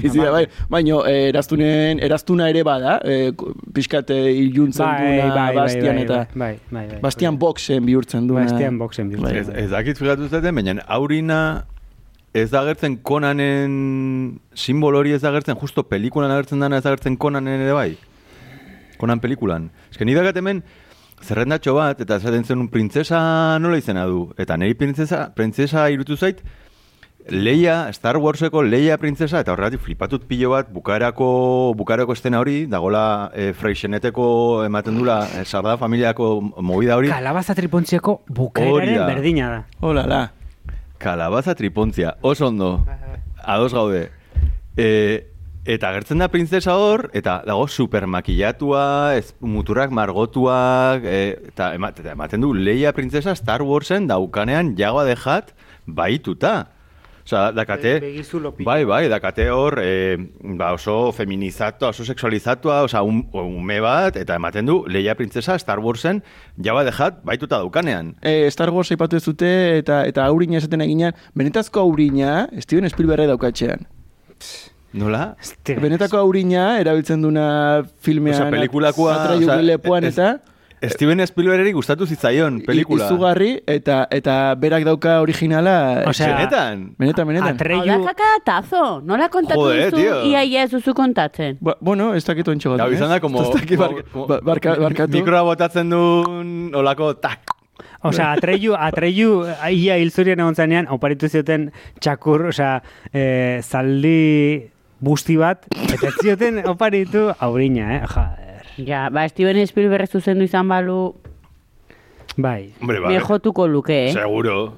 bizi da, bai. Baina, eh, eraztunen, eraztuna ere bada, eh, ko- pixkat eh, iluntzen duena Bastian eta... bai, bai, bai. Bastian boxen bihurtzen duena. Bastian boxen bihurtzen. Bai, Ez, bai. ez dakit figatu zaten, baina aurina ez da agertzen Conanen simbolo hori ez da agertzen, justo pelikulan agertzen dana ez da agertzen Conanen ere bai. Conan pelikulan. Ez que ni dakat hemen zerrendatxo bat, eta esaten zen un printzesa nola izena du. Eta niri printzesa, printzesa irutu zait, Leia, Star Warseko Leia printzesa, eta horregatik flipatut pilo bat, bukaerako, bukaerako estena hori, dagola e, freixeneteko ematen dula, e, sarda familiako movida hori. Kalabaza tripontziako bukaeraren berdina da. Hola, la. Kalabaza tripontzia, oso ondo, ados gaude. E, eta gertzen da printzesa hor, eta dago supermakillatua, ez, muturrak margotuak, e, eta ematen du Leia printzesa Star Warsen daukanean jagoa dejat baituta. Osa, dakate, bai, bai, dakate hor, e, ba oso feminizatua, oso sexualizatua, osa, un, ume bat, eta ematen du, Leia Printzesa Star Warsen, jaba dejat, baituta daukanean. E, Star Wars aipatu ez dute, eta, eta aurina esaten eginean, benetazko aurina, Steven Spielberg daukatxean. Nola? Benetako aurina, erabiltzen duna filmean, Osea, pelikulakoa, atra osea, lepoan ez- eta... Steven Spielbergeri gustatu zitzaion, pelikula. Izugarri, eta, eta berak dauka originala... Osea, Benetan. Benetan, benetan. Hau da Atreyu, kakatazo, nola kontatu Joder, duzu, tío. ia ia ez duzu kontatzen. Ba, bueno, ez dakit ontsa bat. Gau izan da, como, barka- ba- barka- barkatu. mikroa botatzen duen olako tak. Osea, atreyu, atreyu, ia hil zurien egon zanean, oparitu zioten txakur, osea, e, zaldi busti bat, eta zioten oparitu aurina, eh? Joder. Ja, ba, Steven Spielberg zuzendu izan balu, Bai. Hombre, bai. me jotuko luke, eh? Seguro.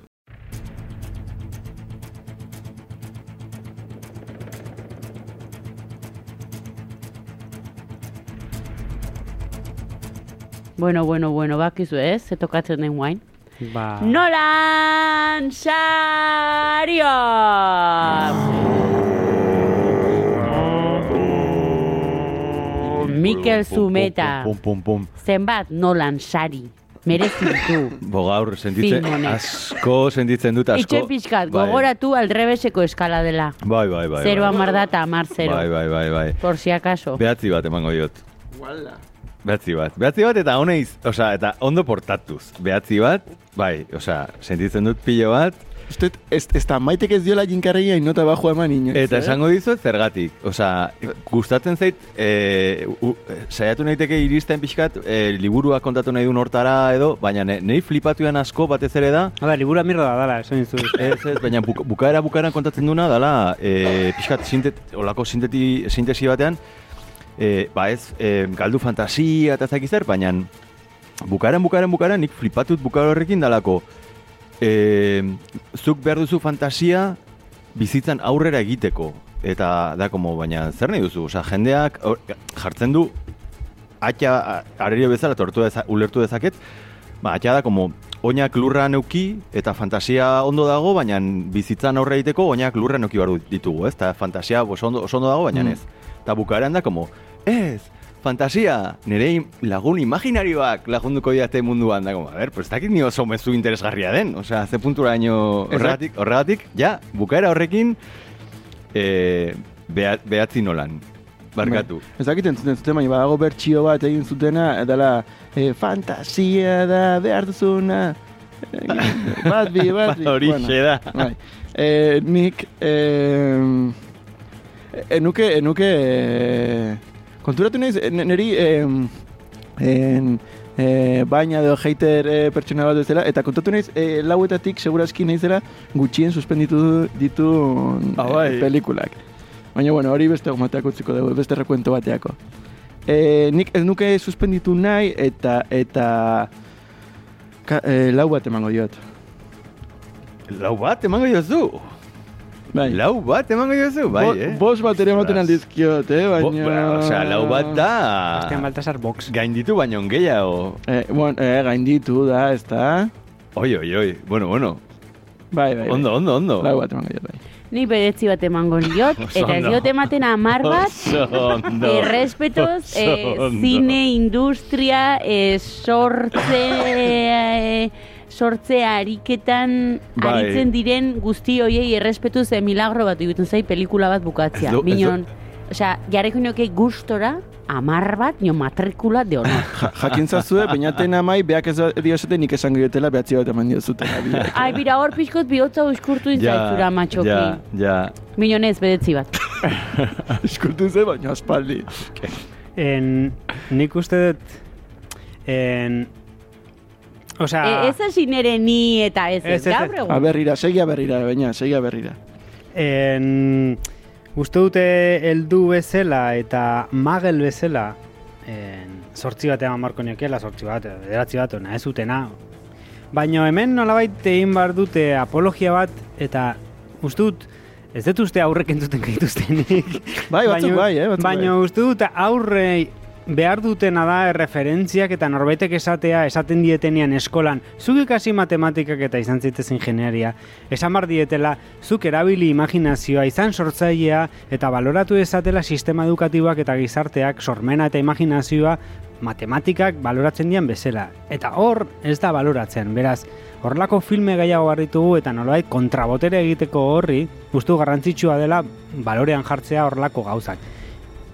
Bueno, bueno, bueno, bakizu ez, ze tokatzen den guain. Ba... Nolan Sario! Mikel Zumeta. Pum, pum, pum, pum. Zenbat Nolan Sari. Merezi ditu. Bo gaur, sentitzen, asko sentitzen dut, asko. Itxe pixkat, Bai. gogoratu aldrebeseko eskala dela. Bai, bai, bai. Zero bai. amar da eta amar zero. Bai, bai, bai, bai. Por si acaso. Behatzi bat emango diot. Behatzi bat. Behatzi bat eta honeiz, osea, eta ondo portatuz. Behatzi bat, bai, osea, sentitzen dut pilo bat, Uste, ez, ez da maitek ez diola jinkarreia inota bajo eman inoiz. Eta eh? esango dizuet zergatik. Osea, gustatzen zait, e, u, saiatu naiteke iristen pixkat, e, liburua kontatu nahi duen hortara edo, baina ne, nei flipatuan asko batez ere da, A ber, libura mirda da dala, esan dizu. ez, ez, baina buk, bukaera bukaeran kontatzen duna dala, e, pixkat sintet, olako sinteti, sintesi batean, e, ba ez, e, galdu fantasia eta ez dakiz zer, baina bukaeran bukaeran bukaeran nik flipatut bukaera horrekin dalako, e, zuk behar duzu fantasia bizitzan aurrera egiteko. Eta da, como, baina zer nahi duzu? Osea, jendeak hor- jartzen du atxa arerio bezala tortu deza, ulertu dezaket, ba, atxa da, como, oinak lurra neuki eta fantasia ondo dago, baina bizitzan aurre egiteko oinak lurra neuki behar ditugu, ez? Eta fantasia oso ondo, oso ondo dago, baina Mm. ez. Eta bukaeran da, como, ez, fantasia, nire im- lagun imaginarioak lagunduko diate munduan, da, como, a ver, pues dakit ni oso mezu interesgarria den, osea, ze puntura daño horregatik, horregatik, ja, bukaera horrekin, e, beha, behatzi nolan, barkatu. Ez dakit entzuten zuten, baina badago bertxio bat egin zutena, dela, e, fantasia da, behar duzuna, egin- bat bi, bat bi. Horixe da. Bai. E, nik, e, enuke, enuke, e, konturatu naiz, niri, e, en, e, baina edo hater e, pertsona bat bezala, eta kontatu naiz, e, lauetatik seguraski naizela gutxien suspenditu ditu e, pelikulak. Baina, bueno, hori beste gomateak utziko dugu, beste rekuento bateako. E, nik ez nuke suspenditu nahi, eta, eta, ka, e, lau bat emango diot. Lau bat emango jozu. Bai. Lau bat emango jozu, bai, Bo- eh? Bos bat ere ematen aldizkiot, eh? Bo, Baina... ba, Osea, lau bat da... Bastian Baltasar box. Gainditu baino gehiago. Eh, bueno, eh, gainditu da, ez da? Oi, oi, oi. Bueno, bueno. Bai, bai, bai. Ondo, ondo, ondo. Lau bat emango diot, bai. Ni bedetzi bat emango diot, eta ez diot ematen amar bat, errespetoz, eh, zine, industria, eh, sortze, eh, sortze ariketan Bai. aritzen diren guzti hoiei errespetuz eh, milagro bat egiten zai pelikula bat bukatzea. Ez ez Minon, osea, jarriko nioke gustora, amar bat, nio matrikula de honor. Ja, jakin zazue, bainaten amai, beak ez dio esaten nik esango diotela, behatzi bat eman diozuten. Ai, bira, hor pixkot bihotza uskurtu intzaitzura matxoki. Ja, ja. Minonez, bedetzi bat. Eskurtu ze, baina aspaldi. En, nik uste dut... En, Osea... E, ez hasi nere ni eta ez, ez, Ez, ez, gaur ez. egun. A berrira, segia berrira, baina, segia berrira. En, uste dute heldu bezala eta magel bezala en, sortzi bat eman marko niokiela, sortzi bat, edo bederatzi bat, ona ez utena. Baina hemen nolabait egin behar dute apologia bat, eta uste dut, ez dut uste aurrek entzuten gaituztenik. Bai, batzuk bai, eh, batzuk Baina bai. uste dut aurre behar dutena da erreferentziak eta norbaitek esatea esaten dietenean eskolan zuk ikasi matematikak eta izan zitez ingenieria esan bar dietela zuk erabili imaginazioa izan sortzailea eta baloratu ezatela sistema edukatiboak eta gizarteak sormena eta imaginazioa matematikak baloratzen dian bezala. Eta hor ez da baloratzen, beraz, horrelako filme gehiago barritugu eta nolabait kontrabotere egiteko horri, ustu garrantzitsua dela balorean jartzea horrelako gauzak.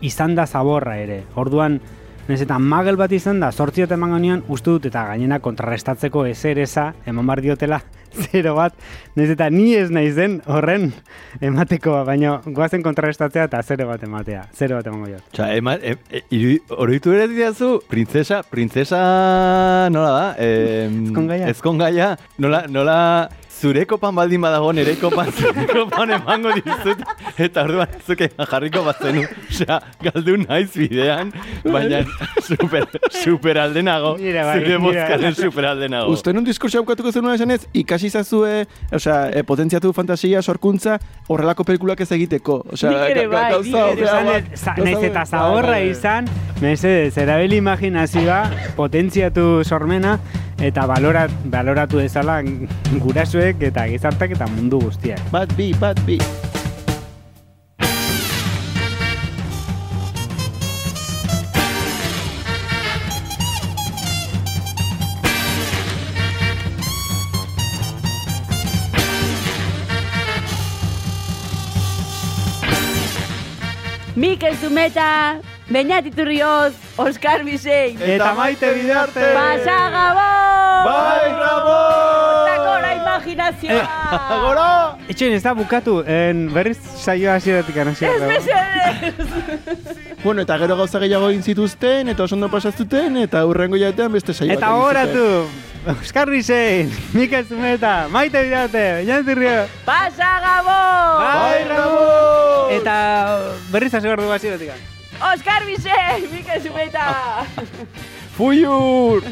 Izan da zaborra ere, orduan, Nez eta magel bat izan da, sortziot eman genion, uste dut eta gainera kontrarrestatzeko ezer eza, eman bar diotela, zero bat, nez eta ni ez naizen horren emateko, baina goazen kontrarrestatzea eta zero bat ematea, zero bat emango jot. Osa, ema, e, e, irudi- oroitu ere didazu, printzesa, printzesa, nola da? Eh, Ezkongaia. Ezkongaia, nola, nola, zure kopan baldin badago, nire kopan, zure kopan emango dizut, eta orduan zuke jarriko bazenu. Osea, galdu naiz bidean, baina super, super aldenago, Mira, bai, zure mira. bozkaren super aldenago. Uste nun diskursia aukatuko zenuen esanez, ikasi zazue, osea, e, potentziatu fantasia, sorkuntza, horrelako pelikulak ez egiteko. Osea, ga- bai, gauza, Naiz eta bai, zaborra bai, bai. izan, mesedez, erabili imaginazioa, potentziatu sormena, eta balorat, baloratu dezala gurasoek eta gizartak eta mundu guztiak. Bat bi, bat bi. Mikel Zumeta, Beñat Iturrioz, Oskar Bisei, Eta maite bidarte! Pasa Gabon! Bai, Ramon! Imaginazioa! Gora! Etxen, ez da bukatu, en berriz saioa hasieratik hasi. Ez mesedez! Bueno, eta gero gauza gehiago egin zituzten, eta oso ondo pasaztuten, eta hurrengo jatean beste saio Eta horatu, Oskar Bisein, Mikel Zumeta, maite bidarte, Beñat Iturrioz, Pasa Gabon! Bai, Ramon! Eta berriz hasi behar dugu hasieratik. Oskar Bisei, Mikel Zumeta! Fuyur!